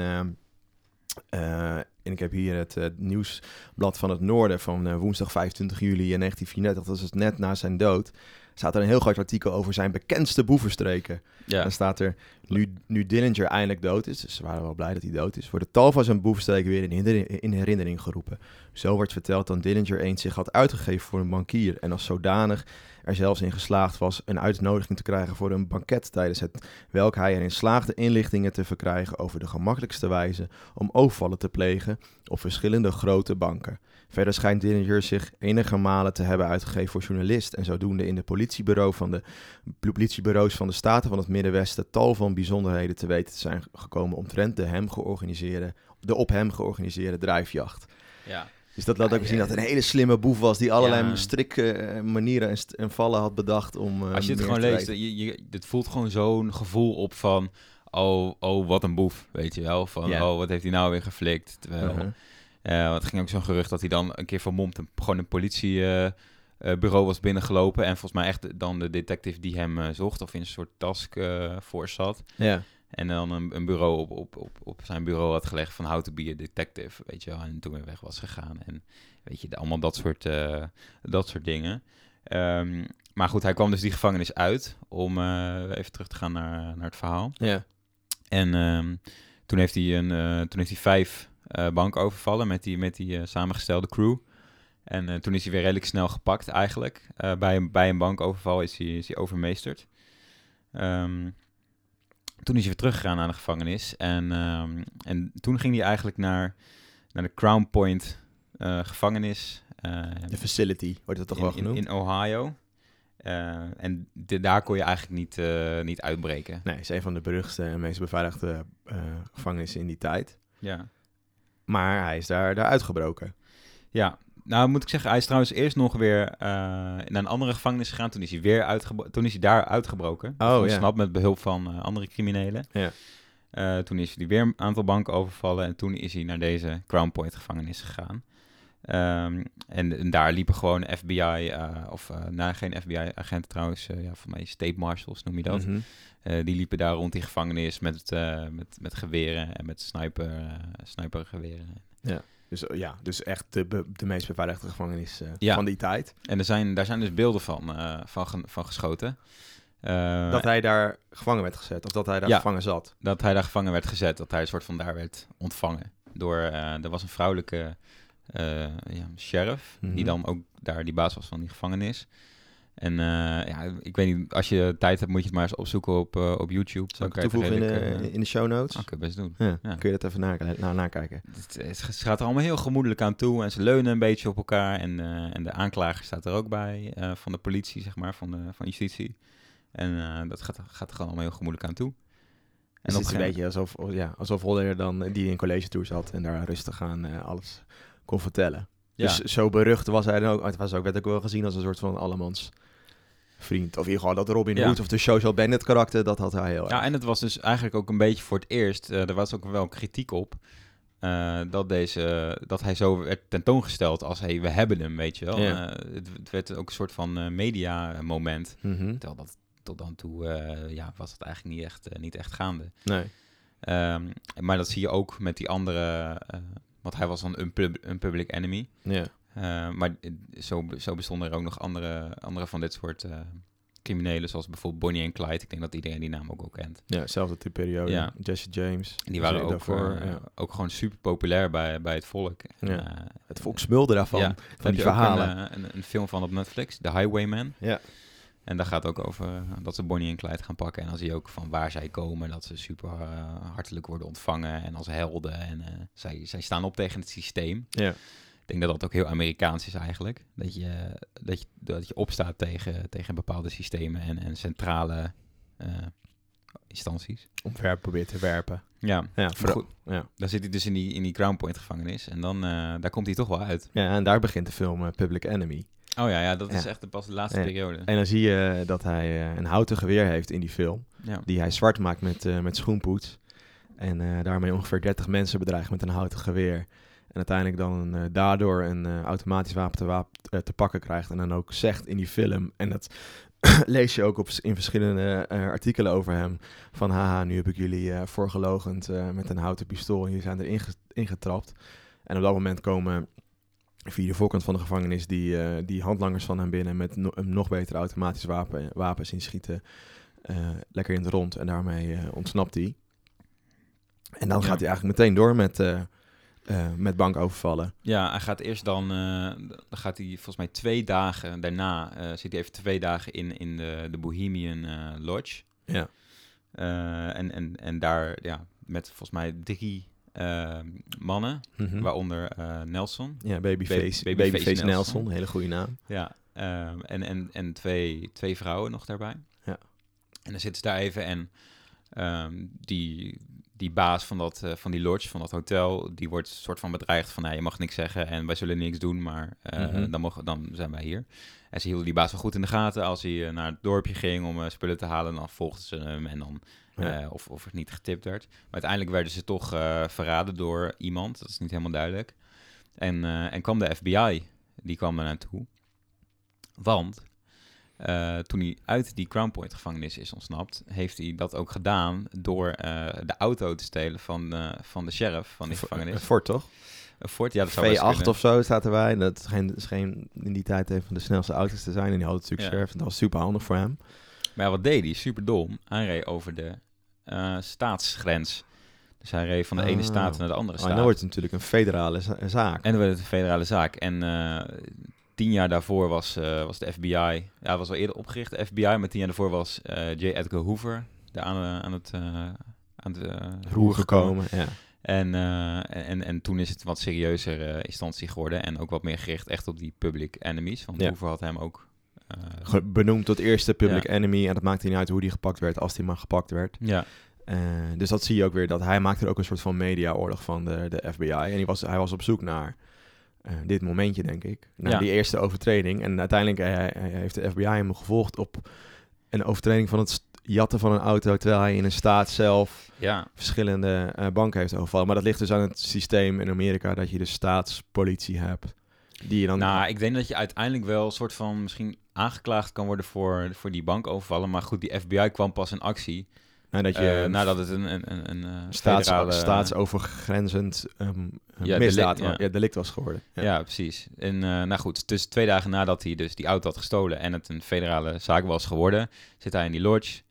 S2: Uh, en ik heb hier het uh, nieuwsblad van het Noorden van uh, woensdag 25 juli 1934. Dat is dus net na zijn dood. Staat er een heel groot artikel over zijn bekendste boevenstreken.
S1: Ja.
S2: Dan staat er, nu, nu Dillinger eindelijk dood is, dus ze waren wel blij dat hij dood is, worden tal van zijn boevenstreken weer in, in herinnering geroepen. Zo wordt verteld dat Dillinger eens zich had uitgegeven voor een bankier en als zodanig er zelfs in geslaagd was een uitnodiging te krijgen voor een banket tijdens het welk hij erin slaagde inlichtingen te verkrijgen over de gemakkelijkste wijze om overvallen te plegen op verschillende grote banken. Verder schijnt Dillinger zich enige malen te hebben uitgegeven voor journalist en zodoende in de politiebureau van de politiebureaus van de Staten van het Middenwesten tal van bijzonderheden te weten te zijn gekomen omtrent de hem georganiseerde, de op hem georganiseerde drijfjacht.
S1: Ja.
S2: Dus dat laat
S1: Ja,
S2: ook zien
S1: ja.
S2: dat het een hele slimme boef was die allerlei
S1: Ja.
S2: strikke eh, manieren en, vallen had bedacht om. eh,
S1: Als je het gewoon leest, je, je, het voelt gewoon zo'n gevoel op van... Oh, oh, wat een boef, weet je wel. Van, oh, wat heeft hij nou weer geflikt? Terwijl,
S2: Uh-huh.
S1: Eh, want het ging ook zo'n gerucht dat hij dan een keer vermomd... Een, gewoon een politiebureau was binnengelopen... en volgens mij echt dan de detective die hem eh, zocht... of in een soort task eh, force zat...
S2: Ja.
S1: En dan een, een bureau op, op, op, op zijn bureau had gelegd van how to be a detective, weet je wel. En toen weer weg was gegaan. En weet je, allemaal dat soort, eh, dat soort dingen. Ehm, maar goed, hij kwam dus die gevangenis uit om eh, even terug te gaan naar, naar het verhaal.
S2: Ja.
S1: En ehm, toen, heeft hij een, eh, toen heeft hij vijf eh, banken overvallen met die, met die eh, samengestelde crew. En eh, toen is hij weer redelijk snel gepakt eigenlijk. Bij, een, bij een bankoverval is hij, is hij overmeesterd. Ehm, toen is hij weer teruggegaan naar de gevangenis. En, ehm, en toen ging hij eigenlijk naar, naar de Crown Point gevangenis.
S2: De facility wordt het toch wel
S1: in,
S2: genoemd?
S1: in Ohio. En de- daar kon je eigenlijk niet, niet uitbreken.
S2: Nee, het is een van de beruchtste en meest beveiligde gevangenissen in die tijd.
S1: Ja.
S2: Maar hij is daar, daar uitgebroken.
S1: Ja, nou moet ik zeggen, hij is trouwens eerst nog weer eh, naar een andere gevangenis gegaan. Toen is hij weer uitgebro- toen is hij daar uitgebroken.
S2: Oh, ja.
S1: Ontsnapt met behulp van eh, andere criminelen.
S2: Ja.
S1: Eh, toen is hij weer een aantal banken overvallen en toen is hij naar deze Crown Point gevangenis gegaan. Ehm, en, en daar liepen gewoon FBI, of nou geen FBI-agenten trouwens, ja, voor mij state marshals noem je dat.
S2: Mhm.
S1: Die liepen daar rond die gevangenis met, eh, met, met geweren en met sniper, eh, snipergeweren.
S2: Dus eh, ja, dus echt de, de meest beveiligde gevangenis eh,
S1: Ja.
S2: van die tijd.
S1: En er zijn, daar zijn dus beelden van, eh, van, van geschoten. Eh,
S2: dat hij daar gevangen werd gezet, of dat hij daar
S1: Ja.
S2: gevangen zat.
S1: dat hij daar gevangen werd gezet, dat hij een soort van daar werd ontvangen. Door, eh, er was een vrouwelijke eh, ja, sheriff,
S2: Mhm.
S1: die dan ook daar die baas was van die gevangenis. En eh, ja, ik weet niet, als je tijd hebt moet je het maar eens opzoeken op, eh, op YouTube.
S2: Zal ik het toevoegen in de,
S1: redelijk, eh,
S2: in de show notes?
S1: je best doen.
S2: Ja,
S1: Ja.
S2: Kun je dat even na, na- nakijken?
S1: Het, het gaat er allemaal heel gemoedelijk aan toe en ze leunen een beetje op elkaar. En, en de aanklager staat er ook bij, van de politie, zeg maar, van, de, van justitie. En dat gaat, gaat er gewoon allemaal heel gemoedelijk aan toe.
S2: En
S1: op
S2: het is een beetje alsof, ja, alsof Holler dan die in college tour zat en daar rustig aan alles kon vertellen.
S1: Ja.
S2: Dus zo berucht was hij dan ook. Het was ook, werd ook wel gezien als een soort van allemans vriend. Of in ieder geval dat Robin
S1: Ja.
S2: Hood of de Social Bennett karakter, dat had hij heel
S1: Ja,
S2: erg.
S1: en het was dus eigenlijk ook een beetje voor het eerst, eh, er was ook wel kritiek op, eh, dat, deze, dat hij zo werd tentoongesteld als, hey, we hebben hem, weet je wel.
S2: Ja.
S1: Eh, het, het werd ook een soort van eh, media-moment.
S2: Mhm.
S1: Terwijl dat tot dan toe, ja, was het eigenlijk niet echt, niet echt gaande.
S2: Nee.
S1: Ehm, maar dat zie je ook met die andere, want hij was dan een, pub- een public enemy.
S2: Ja.
S1: Eh, maar zo, zo bestonden er ook nog andere, andere van dit soort eh, criminelen, zoals bijvoorbeeld Bonnie en Clyde. Ik denk dat iedereen die naam ook wel kent.
S2: ja, zelfde type periode.
S1: Ja.
S2: Jesse James.
S1: Die waren
S2: Dus
S1: ook,
S2: daarvoor,
S1: eh,
S2: ja.
S1: ook gewoon super populair bij, bij het volk.
S2: Ja. Het volk smulde daarvan,
S1: Ja,
S2: van die verhalen.
S1: Een, een, een film van op Netflix, The Highwayman.
S2: Ja.
S1: En daar gaat ook over dat ze Bonnie en Clyde gaan pakken. En dan zie je ook van waar zij komen, dat ze super hartelijk worden ontvangen en als helden. En zij, zij staan op tegen het systeem.
S2: ja.
S1: Ik denk dat dat ook heel Amerikaans is eigenlijk. Dat je, dat je, dat je opstaat tegen, tegen bepaalde systemen en, en centrale eh, instanties.
S2: Omver probeert te werpen.
S1: Ja,
S2: Ja,
S1: goed.
S2: ja.
S1: Dan zit hij dus in die, in die Crown Point gevangenis. En dan eh, daar komt hij toch wel uit.
S2: ja, en daar begint de film eh, Public Enemy.
S1: Oh ja, ja dat is echt de, pas de laatste
S2: Ja.
S1: periode.
S2: En dan zie je dat hij een houten geweer heeft in die film.
S1: Ja.
S2: Die hij zwart maakt met, met schoenpoets. En daarmee ongeveer 30 mensen bedreigt met een houten geweer. En uiteindelijk dan eh, daardoor een eh, automatisch wapen te, eh, te pakken krijgt. En dan ook zegt in die film. En dat [clears throat] lees je ook op, in verschillende artikelen over hem. Van haha, nu heb ik jullie voorgelogend met een houten pistool. En jullie zijn erin ge- ingetrapt. En op dat moment komen via de voorkant van de gevangenis die, die handlangers van hem binnen met no- een nog beter automatisch wapen, wapens inschieten. lekker in het rond en daarmee ontsnapt hij. En dan
S1: Ja.
S2: gaat hij eigenlijk meteen door met, eh met bankovervallen.
S1: Ja, hij gaat eerst dan, eh, dan gaat hij volgens mij twee dagen daarna, eh, zit hij even twee dagen in, in de, de Bohemian Lodge.
S2: Ja.
S1: En, en, en daar, ja, met volgens mij drie mannen,
S2: Mhm.
S1: waaronder Nelson.
S2: Ja, Babyface,
S1: Baby-
S2: Babyface,
S1: Babyface
S2: Nelson.
S1: Nelson.
S2: hele goede naam.
S1: Ja, en, en, en twee, twee vrouwen nog daarbij.
S2: Ja.
S1: En dan zitten ze daar even en ehm, die, die baas van, dat, eh, van die lodge, van dat hotel, die wordt soort van bedreigd van, nee, je mag niks zeggen en wij zullen niks doen, maar eh,
S2: Mhm.
S1: dan, mogen, dan zijn wij hier. En ze hielden die baas wel goed in de gaten. Als hij eh, naar het dorpje ging om spullen te halen, dan volgden ze hem en dan
S2: Ja.
S1: of, of het niet getipt werd. Maar uiteindelijk werden ze toch verraden door iemand, dat is niet helemaal duidelijk. En, en kwam de FBI, die kwam er naartoe. Want eh, toen hij uit die Crown Point gevangenis is ontsnapt, heeft hij dat ook gedaan door eh, de auto te stelen van, eh, van de sheriff van die
S2: Een
S1: gevangenis.
S2: Ford, toch?
S1: Een Ford, ja, dat zou best
S2: V8
S1: kunnen.
S2: of zo staat erbij. Dat geen in die tijd een van de snelste auto's te zijn. En die had natuurlijk
S1: Ja.
S2: sheriff. En dat was super handig voor hem.
S1: Maar ja, wat deed hij? Super dom. Hij reed over de staatsgrens. Dus hij reed van de ene
S2: Oh.
S1: staat naar de andere
S2: Oh,
S1: staat.
S2: en dan wordt het natuurlijk een federale za- zaak.
S1: En dan werd het een federale zaak. En tien jaar daarvoor was, eh, was de FBI... Ja, het was al eerder opgericht, de FBI. Maar tien jaar daarvoor was eh, J. Edgar Hoover daar aan, eh, aan het, aan het
S2: roer gekomen. Ja.
S1: En, en, en toen is het wat serieuzer instantie geworden. En ook wat meer gericht echt op die public enemies. Want
S2: Ja.
S1: Hoover had hem ook...
S2: Benoemd tot eerste public
S1: Ja.
S2: enemy. En dat maakte niet uit hoe die gepakt werd, als die maar gepakt werd.
S1: ja,
S2: dus dat zie je ook weer, dat hij maakte er ook een soort van mediaoorlog van de, de FBI. En hij was, hij was op zoek naar eh, dit momentje, denk ik.
S1: Ja.
S2: die eerste overtreding. En uiteindelijk eh, heeft de FBI hem gevolgd op een overtreding van het jatten van een auto... terwijl hij in een staat zelf
S1: ja,
S2: verschillende eh, banken heeft overvallen. Maar dat ligt dus aan het systeem in Amerika... dat je de staatspolitie hebt. Die je dan...
S1: Nou, ik denk dat je uiteindelijk wel een soort van misschien aangeklaagd kan worden voor, voor die bankovervallen. Maar goed, die FBI kwam pas in actie
S2: nou, dat je
S1: eh, nadat het een, een, een, een eh,
S2: staats,
S1: federale...
S2: staatsovergrenzend ehm
S1: Ja,
S2: misdaad,
S1: delict, ja.
S2: ja. delict was geworden.
S1: Ja, precies. En nou goed, dus twee dagen nadat hij dus die auto had gestolen en het een federale zaak was geworden, zit hij in die lodge.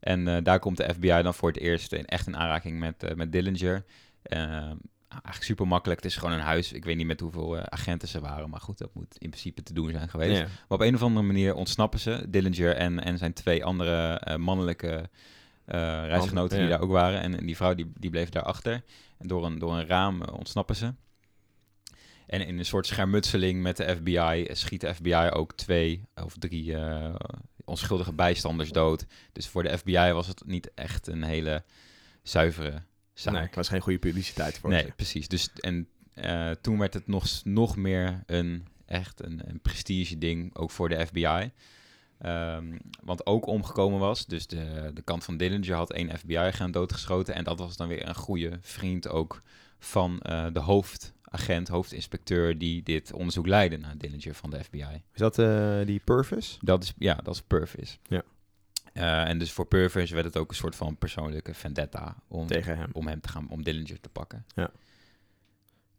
S1: En daar komt de FBI dan voor het eerst in, echt in aanraking met, met Dillinger. Eh, eigenlijk super makkelijk. Het is gewoon een huis. Ik weet niet met hoeveel agenten ze waren, maar goed, dat moet in principe te doen zijn geweest. Maar op een of andere manier ontsnappen ze, Dillinger en, en zijn twee andere mannelijke reisgenoten die daar ook waren. En, en die vrouw die, die bleef daarachter. En door een, door een raam eh, ontsnappen ze. En in een soort schermutseling met de FBI schiet de FBI ook twee of drie eh, onschuldige bijstanders dood. Dus voor de FBI was het niet echt een hele zuivere zaak.
S2: Nee, het was geen goede publiciteit voor
S1: Nee,
S2: ze.
S1: precies. Dus, en eh, toen werd het nog, nog meer een echt een, een prestige ding, ook voor de FBI. Ehm, want ook omgekomen was, dus de, de kant van Dillinger had één FBI-agent doodgeschoten. En dat was dan weer een goede vriend ook van eh, de hoofdagent, hoofdinspecteur die dit onderzoek leidde naar Dillinger van de FBI.
S2: Is dat eh, die Purvis?
S1: Dat is, ja, dat is Purvis.
S2: Ja.
S1: Eh, en dus voor Purvis werd het ook een soort van persoonlijke vendetta om,
S2: Tegen hem.
S1: om hem te gaan, om Dillinger te pakken.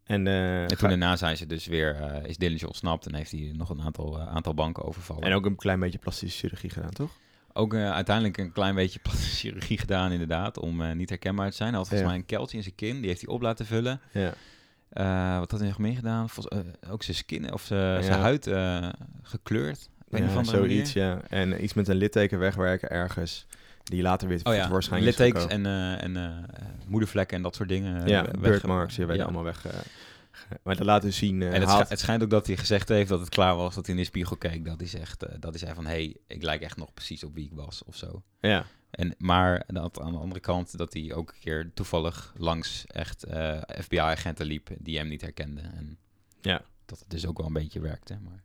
S2: En, eh,
S1: En toen
S2: ga-
S1: daarna zijn ze dus weer, eh, is Dillinger ontsnapt en heeft hij nog een aantal, eh, aantal banken overvallen.
S2: en ook een klein beetje plastische chirurgie gedaan, toch?
S1: Ook uiteindelijk een klein beetje [laughs] plastische chirurgie gedaan inderdaad, om niet herkenbaar te zijn. Hij had volgens
S2: Ja.
S1: mij een keltje in zijn kin, die heeft hij op laten vullen.
S2: Ja.
S1: Wat had hij nog meer gedaan? Volgens, ook zijn skin of zijn,
S2: Ja.
S1: huid gekleurd. Op een
S2: Ja,
S1: of
S2: zoiets,
S1: manier.
S2: ja. En iets met een litteken wegwerken ergens. Die later weer
S1: Oh ja,
S2: waarschijnlijk
S1: littekens en, eh, en eh, moedervlekken en dat soort dingen. eh,
S2: Ja, birthmarks, werden
S1: ja.
S2: allemaal weg. maar dat laat dus zien... eh,
S1: En het, het schijnt ook dat hij gezegd heeft dat het klaar was, dat hij in de spiegel keek. Dat hij zegt, dat hij zei van, hé, hey, ik lijk echt nog precies op wie ik was of zo.
S2: ja.
S1: En, maar dat, aan de andere kant dat hij ook een keer toevallig langs echt FBI-agenten liep die hem niet herkenden. En
S2: Ja.
S1: dat het dus ook wel een beetje werkte. Maar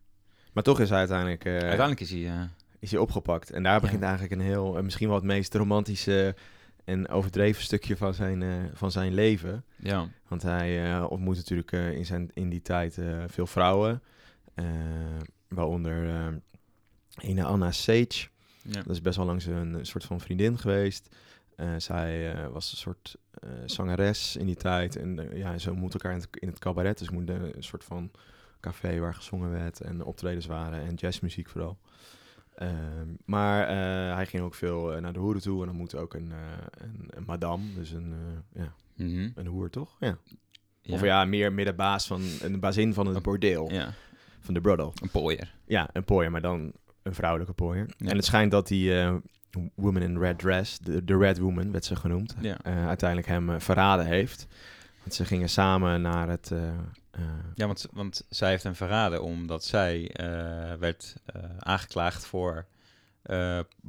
S2: Maar toch is hij uiteindelijk,
S1: uiteindelijk is hij...
S2: is hij opgepakt. En daar begint
S1: Ja.
S2: eigenlijk een heel... eh, misschien wel het meest romantische en overdreven stukje van zijn, eh, van zijn leven.
S1: ja,
S2: Want hij eh, ontmoet natuurlijk in, zijn, in die tijd veel vrouwen. waaronder ene Anna Sage.
S1: ja.
S2: Dat is best wel lang zijn een soort van vriendin geweest. Zij was een soort zangeres in die tijd. En ja, ze ontmoeten elkaar in het, in het cabaret. Dus moeten een soort van café waar gezongen werd en optredens waren en jazzmuziek vooral. Ehm, maar eh, hij ging ook veel eh, naar de hoeren toe en dan moet ook een, eh, een, een madame, dus een, ja,
S1: Mhm.
S2: een hoer toch? Ja.
S1: ja.
S2: Of ja, meer, meer de baas van, een bazin van het
S1: Een-
S2: bordeel,
S1: Ja,
S2: van de brothel.
S1: een pooier.
S2: Ja, een pooier, maar dan een vrouwelijke pooier.
S1: Ja.
S2: En het schijnt dat die woman in red dress, de, de red woman werd ze genoemd,
S1: Ja.
S2: uiteindelijk hem verraden heeft. Want ze gingen samen naar het... eh, eh,
S1: Ja, want, want zij heeft hem verraden omdat zij eh, werd aangeklaagd voor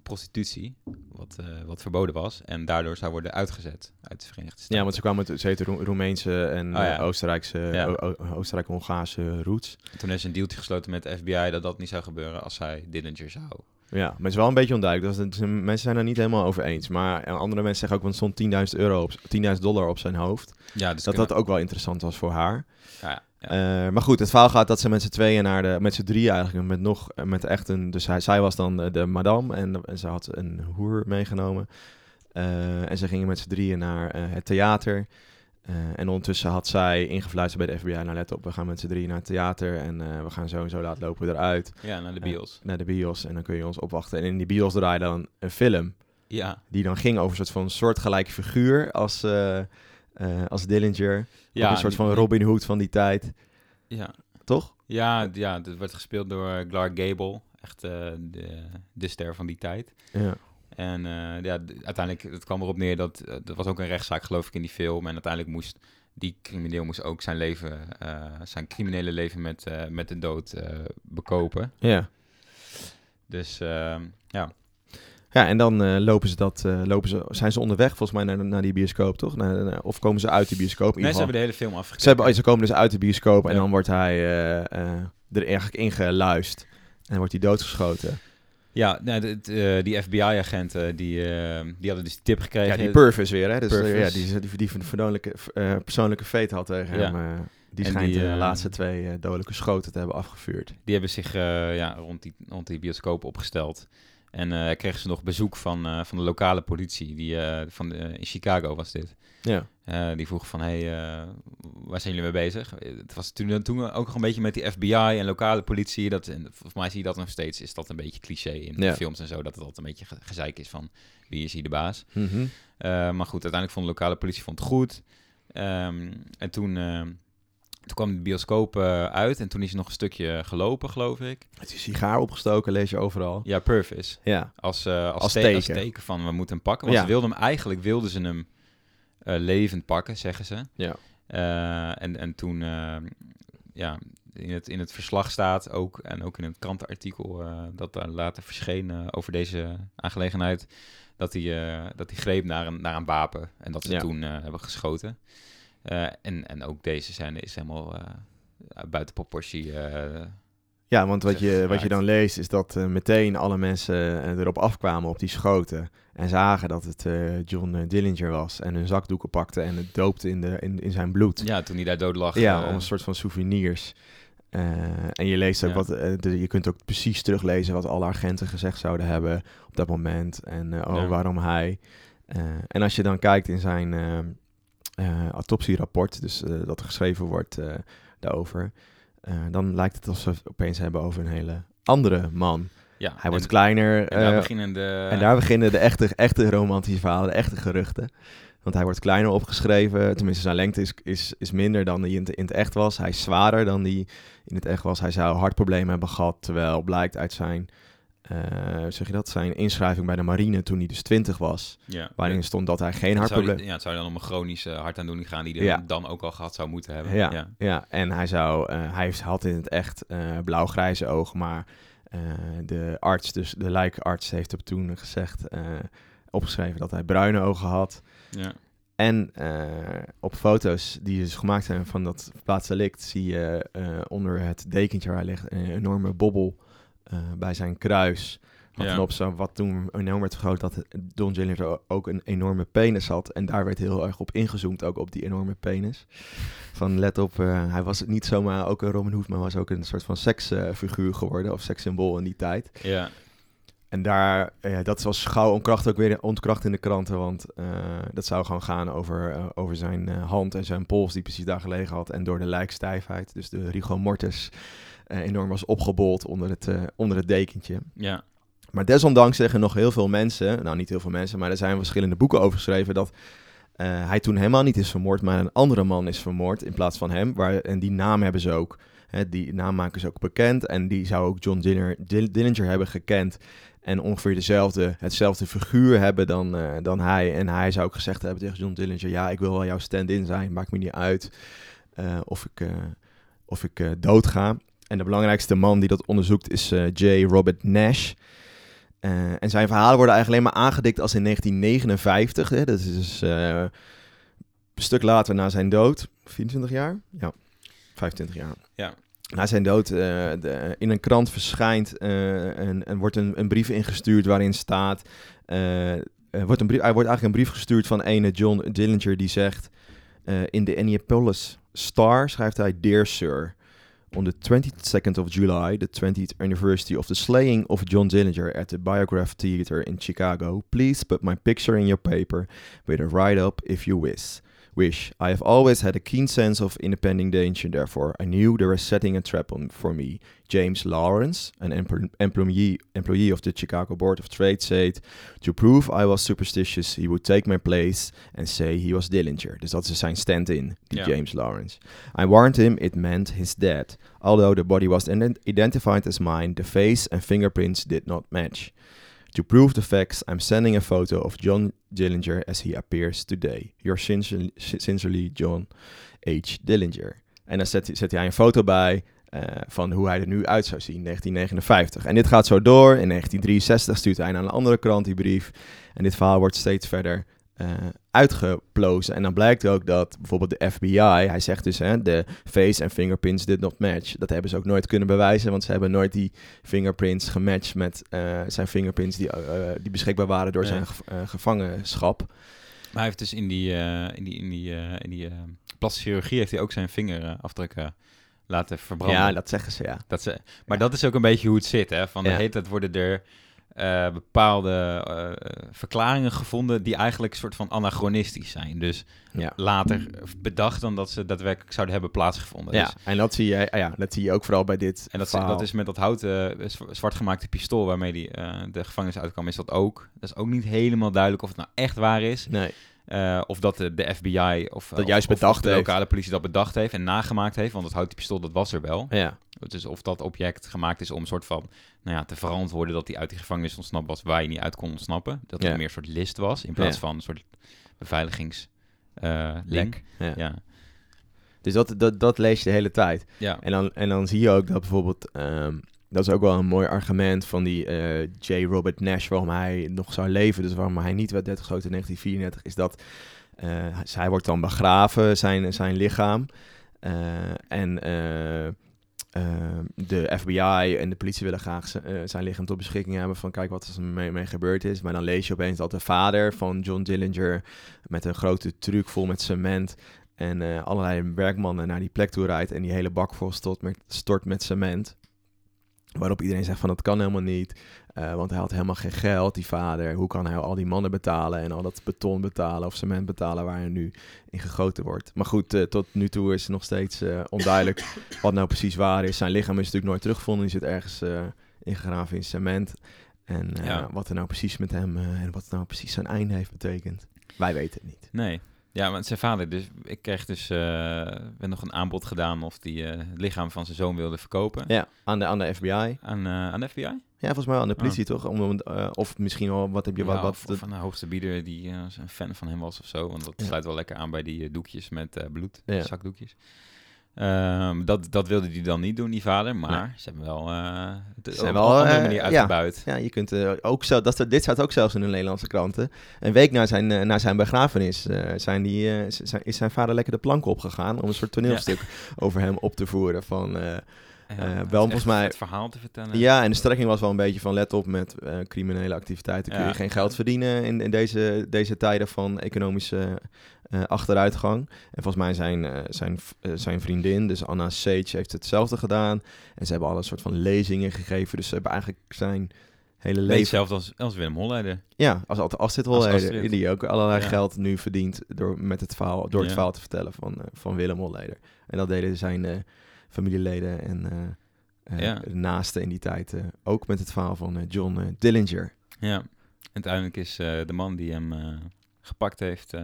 S1: prostitutie, wat, wat verboden was. En daardoor zou worden uitgezet uit de Verenigde Staten.
S2: ja, want ze kwamen uit ze Roe- Roemeense en
S1: Oh ja.
S2: Oostenrijkse,
S1: Ja.
S2: Oostenrijk-Hongaarse roots.
S1: Toen is een dealtje gesloten met de FBI dat dat niet zou gebeuren als zij Dillinger zou.
S2: Ja, maar het is wel een beetje onduidelijk. Dat is, mensen zijn er niet helemaal over eens. Maar eh, andere mensen zeggen ook, want stond 10.000 euro op, 10.000 dollar op zijn hoofd.
S1: Ja, dus
S2: dat dat ook wel interessant was voor haar.
S1: Ja, ja.
S2: Eh, maar goed, het verhaal gaat dat ze met z'n tweeën naar de, met z'n drie eigenlijk, met nog, met echt een, dus hij, zij was dan de madame en, en ze had een hoer meegenomen. Eh, en ze gingen met z'n drieën naar het theater. Eh, en ondertussen had zij ingefluisterd bij de FBI, nou let op, we gaan met z'n drieën naar het theater en eh, we gaan zo en zo laat lopen eruit
S1: ja, naar de
S2: Eh,
S1: bios.
S2: naar de bios en dan kun je ons opwachten. En in die bios draaide dan een film
S1: Ja,
S2: die dan ging over een soort van soortgelijke figuur als, als Dillinger.
S1: ja
S2: een soort van Robin Hood van die tijd,
S1: Ja,
S2: toch?
S1: ja, ja het werd gespeeld door Clark Gable, echt de, de ster van die tijd.
S2: Ja.
S1: En eh, ja, uiteindelijk, het kwam erop neer dat, eh, er was ook een rechtszaak geloof ik in die film. En uiteindelijk moest die crimineel moest ook zijn leven, eh, zijn criminele leven met, met de dood bekopen.
S2: Ja.
S1: Dus eh, ja,
S2: Ja, en dan lopen ze dat, lopen ze, zijn ze onderweg volgens mij naar, naar die bioscoop, toch? Naar, naar- of komen ze uit die bioscoop? In
S1: nee, ze
S2: geval.
S1: hebben de hele film afgekeken.
S2: ze, hebben, oh, ze komen dus uit de bioscoop en dan wordt hij er eigenlijk ingeluist. En wordt hij doodgeschoten.
S1: Ja, nou, de- de- eh, die FBI-agenten die, die hadden dus die tip gekregen.
S2: Ja, die Purvis weer, hè? Dus,
S1: Purvis.
S2: ja, die, die, die verdoonlijke, eh, persoonlijke fate had tegen
S1: Ja.
S2: hem. die
S1: En
S2: schijnt
S1: die,
S2: de laatste twee dodelijke schoten te hebben afgevuurd.
S1: Die hebben zich ja, rond, die, rond die bioscoop opgesteld. En eh kregen ze nog bezoek van, eh, van de lokale politie. Die, eh, van de, in Chicago was dit.
S2: Ja.
S1: Die vroeg van, hé, hey, waar zijn jullie mee bezig? Het was toen, toen ook nog een beetje met die FBI en lokale politie. Dat, en volgens mij zie je dat nog steeds, is dat een beetje cliché in
S2: Ja.
S1: films en zo. Dat het altijd een beetje ge- gezeik is van, wie is hier de baas?
S2: Mhm.
S1: Maar goed, uiteindelijk vond de lokale politie vond het goed. Ehm, en toen, eh, toen kwam de bioscoop eh, uit en toen is hij nog een stukje gelopen, geloof ik.
S2: Het is een sigaar opgestoken, lees je overal.
S1: Ja, Purvis.
S2: Ja.
S1: Als, eh, als,
S2: Als
S1: te-
S2: teken.
S1: als teken van we moeten hem pakken. Want
S2: Ja.
S1: ze wilden hem eigenlijk wilden ze hem eh, levend pakken, zeggen ze.
S2: Ja.
S1: En, en toen, ja, in het, in het verslag staat ook, en ook in het krantenartikel dat daar later verscheen over deze aangelegenheid, dat hij, dat hij greep naar een, naar een wapen en dat ze
S2: Ja.
S1: toen hebben geschoten. Eh, en, en ook deze scène is helemaal eh, buiten proportie. eh,
S2: Ja, want wat je, wat je dan leest is dat meteen alle mensen erop afkwamen op die schoten. En zagen dat het John Dillinger was. En hun zakdoeken pakten en het doopte in, de, in, in zijn bloed.
S1: ja, toen hij daar dood lag.
S2: Ja, om een soort van souvenirs. En je leest ook
S1: Ja.
S2: wat, de- je kunt ook precies teruglezen wat alle agenten gezegd zouden hebben op dat moment. En oh,
S1: Ja.
S2: waarom hij. En als je dan kijkt in zijn autopsierapport, dus eh, dat er geschreven wordt eh, daarover, eh, dan lijkt het alsof we het opeens hebben over een hele andere man.
S1: ja,
S2: Hij wordt kleiner.
S1: En daar
S2: eh,
S1: beginnen de...
S2: en daar beginnen de echte, echte romantische verhalen, de echte geruchten. Want hij wordt kleiner opgeschreven. Tenminste, zijn lengte is, is, is minder dan die in het, in het echt was. Hij is zwaarder dan die in het echt was. Hij zou hartproblemen hebben gehad. Terwijl blijkt uit zijn, eh, zeg je dat, zijn inschrijving bij de marine toen hij dus 20 was.
S1: ja.
S2: Waarin stond dat hij geen hartprobleem...
S1: ja, het zou dan om een chronische hartaandoening gaan die hij
S2: Ja.
S1: dan ook al gehad zou moeten hebben.
S2: Ja,
S1: ja.
S2: ja. en hij, zou, eh, hij heeft- had in het echt eh, blauw-grijze ogen, maar de arts, dus de lijkarts, heeft hem toen gezegd, opgeschreven dat hij bruine ogen had.
S1: Ja.
S2: En op foto's die dus gemaakt zijn van dat plaatsdelict zie je onder het dekentje waar hij ligt een enorme bobbel eh, bij zijn kruis. Wat,
S1: Ja.
S2: op zo, wat toen enorm werd vergroot dat Don Dillinger ook een enorme penis had. En daar werd heel erg op ingezoomd, ook op die enorme penis. Van let op, eh, hij was niet zomaar ook een Robin Hood, maar was ook een soort van seksfiguur geworden. Of sekssymbool in die tijd.
S1: Ja.
S2: En daar, eh, dat was gauw onkracht ook weer ontkracht in de kranten, want eh, dat zou gewoon gaan over, eh, over zijn hand en zijn pols die precies daar gelegen had. En door de lijkstijfheid, dus de rigor mortis, enorm was opgebold onder het, onder het dekentje.
S1: Ja.
S2: Maar desondanks zeggen nog heel veel mensen, nou niet heel veel mensen, maar er zijn verschillende boeken over geschreven dat hij toen helemaal niet is vermoord, maar een andere man is vermoord in plaats van hem. Waar, en die naam hebben ze ook. Hè, die naam maken is ook bekend. En die zou ook John Dillinger, Dill- Dillinger hebben gekend. En ongeveer dezelfde, hetzelfde figuur hebben dan, eh, dan hij. En hij zou ook gezegd hebben tegen John Dillinger... ja, ik wil wel jouw stand-in zijn. Maakt me niet uit eh, of ik, eh, of ik doodga. En de belangrijkste man die dat onderzoekt is J. Robert Nash... En zijn verhalen worden eigenlijk alleen maar aangedikt als in 1959. Hè? Dat is dus een stuk later na zijn dood. 24 jaar? Ja, 25 jaar.
S1: Ja.
S2: Na zijn dood eh, de, in een krant verschijnt eh, en, wordt een, een brief ingestuurd waarin staat... er wordt een brief, er wordt eigenlijk een brief gestuurd van ene John Dillinger die zegt... in de Annapolis Star schrijft hij... Dear Sir, on the 22nd of July, the 20th anniversary of the slaying of John Dillinger at the Biograph Theater in Chicago, please put my picture in your paper with a write-up if you wish. Wish. I have always had a keen sense of impending danger, therefore I knew they were setting a trap on for me. James Lawrence, an empl- employee, employee of the Chicago Board of Trade, said, To prove I was superstitious, he would take my place and say he was Dillinger. Dus dat is zijn stand-in, die
S1: Ja.
S2: James Lawrence. I warned him it meant his death. Although the body was ident- identified as mine, the face and fingerprints did not match. To prove the facts, I'm sending a photo of John Dillinger as he appears today. Sincerely, sincerely John H. Dillinger. En dan zet, zet hij een foto bij eh, van hoe hij er nu uit zou zien, 1959. En dit gaat zo door. In 1963 stuurt hij naar een andere krant die brief. En dit verhaal wordt steeds verder eh, uitgeplozen. En dan blijkt ook dat bijvoorbeeld de FBI, hij zegt dus, hè, de face en fingerprints did not match. Dat hebben ze ook nooit kunnen bewijzen, want ze hebben nooit die fingerprints gematcht met eh, zijn fingerprints die, eh, die beschikbaar waren door zijn gev- gevangenschap.
S1: Maar hij heeft dus in die, in die, in die, in die plastische chirurgie heeft hij ook zijn vingerafdrukken laten verbranden.
S2: Ja, dat zeggen ze, ja.
S1: Dat ze, maar dat is ook een beetje hoe het zit, hè? Van de
S2: Ja.
S1: hele tijd worden er eh, bepaalde eh, verklaringen gevonden die eigenlijk een soort van anachronistisch zijn. Dus
S2: Ja.
S1: later bedacht dan dat ze daadwerkelijk zouden hebben plaatsgevonden.
S2: Ja,
S1: Dus-
S2: en dat zie, je, ja, dat zie je ook vooral bij dit
S1: en dat, is-
S2: verhaal.
S1: dat is met dat houten eh, zwa- zwartgemaakte pistool waarmee die, de gevangenis uitkwam, is dat ook. Dat is ook niet helemaal duidelijk of het nou echt waar is.
S2: Nee,
S1: of dat de, de FBI of,
S2: Dat
S1: of-
S2: juist
S1: of- of
S2: bedacht
S1: de lokale politie dat bedacht heeft en nagemaakt heeft. Want het houten pistool, dat was er wel.
S2: ja.
S1: Dus of dat object gemaakt is om een soort van nou ja, te verantwoorden dat hij uit die gevangenis ontsnapt was waar je niet uit kon ontsnappen. Dat het
S2: Ja.
S1: meer een soort list was in plaats
S2: Ja.
S1: van een soort beveiligings link.
S2: Ja.
S1: Ja.
S2: Dus dat, dat, dat lees je de hele tijd.
S1: Ja.
S2: En dan, en dan zie je ook dat bijvoorbeeld... ehm, dat is ook wel een mooi argument van die eh, J. Robert Nash... waarom hij nog zou leven, dus waarom hij niet werd doodgeschoten in 1934... is dat eh, hij wordt dan begraven, zijn, zijn lichaam. Eh, en de FBI en de politie willen graag eh, zijn lichaam tot beschikking hebben... van kijk wat er mee, gebeurd is. Maar dan lees je opeens dat de vader van John Dillinger... met een grote truck vol met cement... En eh, allerlei werkmannen naar die plek toe rijdt en die hele bak vol stort met cement. Waarop iedereen zegt van dat kan helemaal niet. eh, want hij had helemaal geen geld, die vader. Hoe kan hij al die mannen betalen en al dat beton betalen of cement betalen waar hij nu in gegoten wordt. Maar goed, eh, tot nu toe is het nog steeds eh, onduidelijk [coughs] wat nou precies waar is. Zijn lichaam is natuurlijk nooit teruggevonden. Die zit ergens ingegraven in cement. En
S1: Ja.
S2: wat er nou precies met hem en wat nou precies zijn einde heeft betekend. Wij weten het niet.
S1: Nee. Ja, maar zijn vader, dus ik kreeg dus werd nog een aanbod gedaan of die eh, het lichaam van zijn zoon wilde verkopen
S2: Ja, aan de, aan de FBI.
S1: aan, eh, aan de FBI.
S2: Ja, volgens mij aan de politie, toch? Om, om, eh, of misschien wel, wat heb je, wat...
S1: Ja,
S2: wat
S1: of een hoogste bieder die een fan van hem was of zo. Want dat sluit wel lekker aan bij die doekjes met bloed,
S2: Ja.
S1: zakdoekjes. Ehm, dat, dat wilde hij dan niet doen, die vader. Maar
S2: Nee.
S1: ze hebben wel uh,
S2: zijn
S1: op een andere
S2: eh,
S1: manier uitgebuit.
S2: ja, je kunt eh, ook zo... Dat, dit staat ook zelfs in de Nederlandse kranten. Een week na zijn, eh, na zijn begrafenis eh, zijn die, eh, zijn, is zijn vader lekker de plank opgegaan... om een soort toneelstuk [laughs] over hem op te voeren van... eh,
S1: Ja,
S2: Eh, wel volgens mij-
S1: Het verhaal te vertellen.
S2: ja, en de strekking was wel een beetje van... let op, met eh, criminele activiteiten kun je geen geld verdienen... in, in deze, deze tijden van economische eh, achteruitgang. En volgens mij zijn, eh, zijn, eh, zijn vriendin, dus Anna Sage, heeft hetzelfde gedaan. En ze hebben al een soort van lezingen gegeven. Dus ze hebben eigenlijk zijn hele leven...
S1: hetzelfde als, als Willem Holleder.
S2: Ja, als, dit wel
S1: Als Astrid.
S2: die ook allerlei
S1: Ja.
S2: geld nu verdient door, met het verhaal, door het
S1: Ja.
S2: verhaal te vertellen van, van Willem Holleder. En dat deden zijn familieleden en
S1: Ja.
S2: de naasten in die tijd ook met het verhaal van John Dillinger.
S1: Ja. Uiteindelijk is de man die hem gepakt heeft,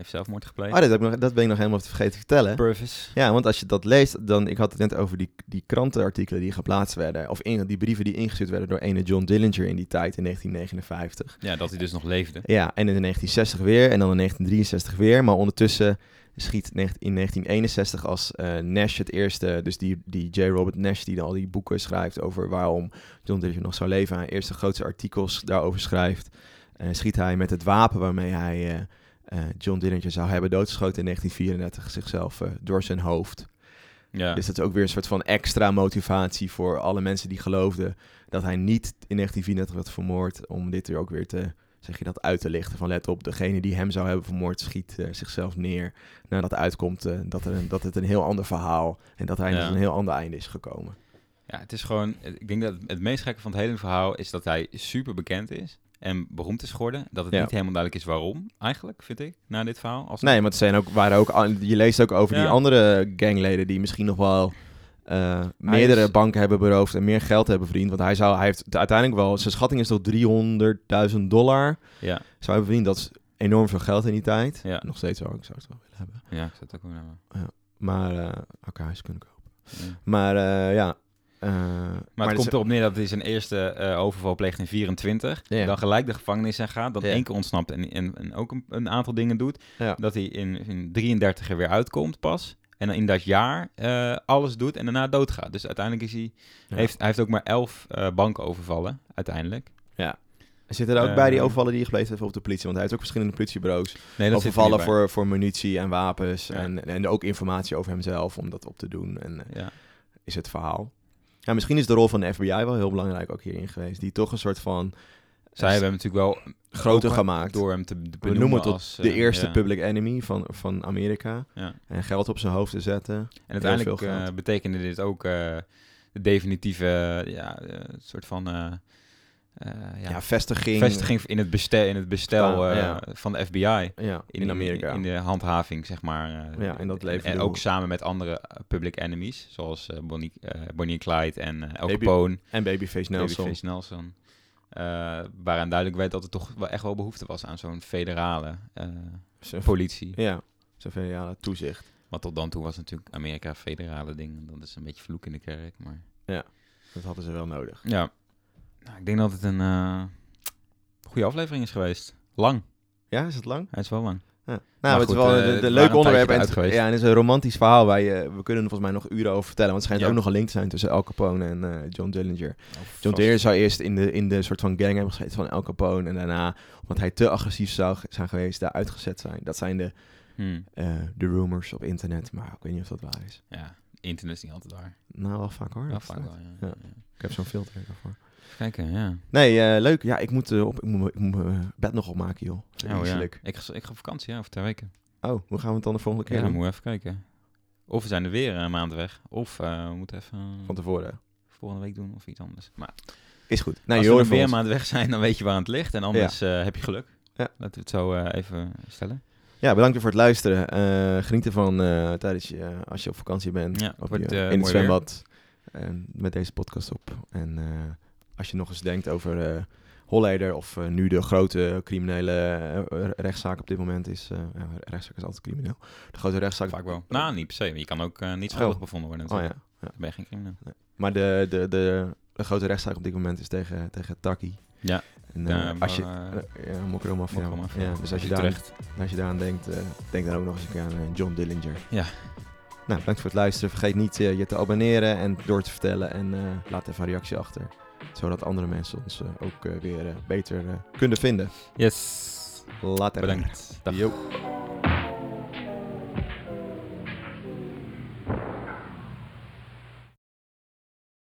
S1: Heeft zelfmoord gepleegd.
S2: Oh, dat, heb ik nog, dat ben ik nog helemaal vergeten te vertellen.
S1: Purvis.
S2: Ja, want als je dat leest, dan... Ik had het net over die, die krantenartikelen die geplaatst werden. Of in, die brieven die ingestuurd werden door ene John Dillinger in die tijd, in 1959.
S1: Ja, dat hij dus nog leefde.
S2: Ja, en in 1960 weer en dan in 1963 weer. Maar ondertussen schiet in 1961 als eh, Nash het eerste, dus die, die J. Robert Nash die dan al die boeken schrijft over waarom John Dillinger nog zou leven, hij eerste grootste artikels daarover schrijft, eh, schiet hij met het wapen waarmee hij eh, eh, John Dillinger zou hebben doodgeschoten in 1934 zichzelf eh, door zijn hoofd.
S1: Ja.
S2: Dus dat is ook weer een soort van extra motivatie voor alle mensen die geloofden dat hij niet in 1934 werd vermoord, om dit er ook weer te, zeg je dat, uit te lichten. Van let op, degene die hem zou hebben vermoord schiet eh, zichzelf neer. Nadat uitkomt dat, er een, dat het een heel ander verhaal en dat hij
S1: Ja.
S2: tot een heel ander einde is gekomen.
S1: Ja, het is gewoon. Ik denk dat het meest gekke van het hele verhaal is dat hij super bekend is en beroemd is geworden. Dat het
S2: Ja.
S1: niet helemaal duidelijk is waarom, eigenlijk, vind ik, na dit verhaal. Als
S2: Nee, maar het zijn ook, waren ook, je leest ook over die
S1: Ja.
S2: andere gangleden die misschien nog wel eh, meerdere
S1: is-
S2: banken hebben beroofd en meer geld hebben verdiend. Want hij, zou, hij heeft uiteindelijk wel, zijn schatting is toch 300.000 dollar
S1: Ja,
S2: zou hebben verdiend. Dat is enorm veel geld in die tijd.
S1: Ja.
S2: Nog steeds wel, ik zou het wel willen hebben.
S1: ja, ik zou het ook wel hebben.
S2: Maar, eh ook een huis kunnen kopen.
S1: Ja.
S2: Maar eh, ja. Eh,
S1: Maar, het komt
S2: dus-
S1: erop neer dat hij zijn eerste eh, overval pleegt in 24.
S2: Ja.
S1: Dan gelijk de gevangenis in gaat. Dan
S2: Ja.
S1: één keer ontsnapt en, en, en ook een, een aantal dingen doet.
S2: Ja.
S1: Dat hij in, in 33 er weer uitkomt pas. En dan in dat jaar eh, alles doet en daarna doodgaat. Dus uiteindelijk is hij,
S2: Ja.
S1: heeft, hij heeft ook maar 11 eh banken overvallen, uiteindelijk.
S2: Zitten er ook bij die
S1: Eh,
S2: overvallen die je gepleegd heeft op de politie? Want hij heeft ook verschillende politiebureaus.
S1: Nee,
S2: overvallen
S1: er
S2: voor, voor munitie en wapens.
S1: Ja.
S2: En, en ook informatie over hemzelf om dat op te doen. En.
S1: Ja.
S2: is het verhaal. Ja, misschien is de rol van de FBI wel heel belangrijk ook hierin geweest. Die toch een soort van
S1: Zij hebben hem natuurlijk wel
S2: groter gemaakt.
S1: door hem te
S2: We
S1: benoemen
S2: noemen tot
S1: als,
S2: de
S1: eh,
S2: eerste
S1: ja.
S2: public enemy van, van Amerika.
S1: Ja.
S2: En geld op zijn hoofd te zetten.
S1: En uiteindelijk eh, betekende dit ook eh, de definitieve ja, eh, soort van ja,
S2: Ja, vestiging.
S1: vestiging in het bestel, in het bestel eh,
S2: ja.
S1: van de FBI.
S2: Ja, in, Amerika.
S1: In, de handhaving, zeg maar. eh,
S2: Ja, en dat
S1: en,
S2: leverde
S1: en ook samen met andere eh, public enemies, zoals eh, Bonnie, eh, Bonnie Clyde en eh El
S2: Baby-
S1: Capone,
S2: en Babyface Nelson.
S1: Babyface Nelson. Eh, waaraan duidelijk werd dat er toch wel echt wel behoefte was aan zo'n federale eh,
S2: Zo'n-
S1: politie.
S2: Ja, zoveel ja, toezicht.
S1: Want tot dan toe was natuurlijk Amerika federale ding. Dat is een beetje vloek in de kerk, maar...
S2: Dat hadden ze wel nodig.
S1: Ja. Nou, ik denk dat het een eh, goede aflevering is geweest. Lang.
S2: Ja, is het lang?
S1: Hij is wel lang.
S2: Ja. Nou,
S1: Maar
S2: het is wel
S1: eh,
S2: de, de
S1: waren
S2: leuke
S1: een
S2: onderwerp. En, het-
S1: geweest.
S2: ja, en het is een romantisch verhaal waar je, we kunnen er volgens mij nog uren over vertellen. Want het schijnt
S1: Ja.
S2: ook nog een link te zijn tussen Al Capone en eh, John Dillinger. John
S1: Vast.
S2: Dillinger zou eerst in de, in de soort van gang hebben gezeten van Al Capone. En daarna, omdat hij te agressief zou zijn geweest, daar uitgezet zijn. Dat zijn de,
S1: Hmm.
S2: eh, de rumors op internet. Maar ik weet niet of dat waar is.
S1: Ja, internet is niet altijd waar.
S2: Nou, wel vaak hoor.
S1: Vaak wel. Ja.
S2: Ik heb zo'n filter ervoor.
S1: Kijken, ja.
S2: Nee, eh, leuk. Ja, ik moet, eh, op, ik moet, me- ik moet mijn bed nog opmaken, joh.
S1: Oh, ja. Ik, ga, ik ga op vakantie, ja, over twee weken.
S2: Oh, hoe gaan we het dan de volgende keer
S1: Ja, dan
S2: doen?
S1: moeten we even kijken. Of we zijn er weer een maand weg. Of eh, we moeten even eh,
S2: Van tevoren.
S1: volgende week doen of iets anders. Maar
S2: Is goed. Nou,
S1: als
S2: je
S1: we er weer een maand weg zijn, dan weet je waar het ligt. En anders eh, heb je geluk.
S2: Ja.
S1: Laten we het zo eh, even stellen.
S2: Ja, bedankt voor het luisteren. Eh, geniet ervan eh, tijdens je, als je op vakantie bent.
S1: Ja, wordt,
S2: je,
S1: eh,
S2: in het zwembad. En met deze podcast op. En eh, als je nog eens denkt over Holleder of eh, nu de grote criminele eh, rechtszaak op dit moment is. ja, rechtszaak is altijd crimineel. De grote rechtszaak.
S1: Vaak wel. Nou, niet per se. Je kan ook niet schuldig
S2: Oh.
S1: bevonden worden.
S2: Oh ja.
S1: ben je geen crimineel.
S2: Maar de, de, de, de grote rechtszaak op dit moment is tegen, tegen Taki.
S1: Ja.
S2: En,
S1: Ja,
S2: als je, ja, Mafia. Ja, dus als je, daar, als je daaraan denkt, denk dan ook nog eens een keer aan John Dillinger.
S1: Ja.
S2: Nou, bedankt voor het luisteren. Vergeet niet je te abonneren en door te vertellen. En laat even een reactie achter. Zodat andere mensen ons eh, ook eh, weer eh, beter kunnen vinden.
S1: Yes.
S2: Later.
S1: Bedankt. Dag.
S2: Yo.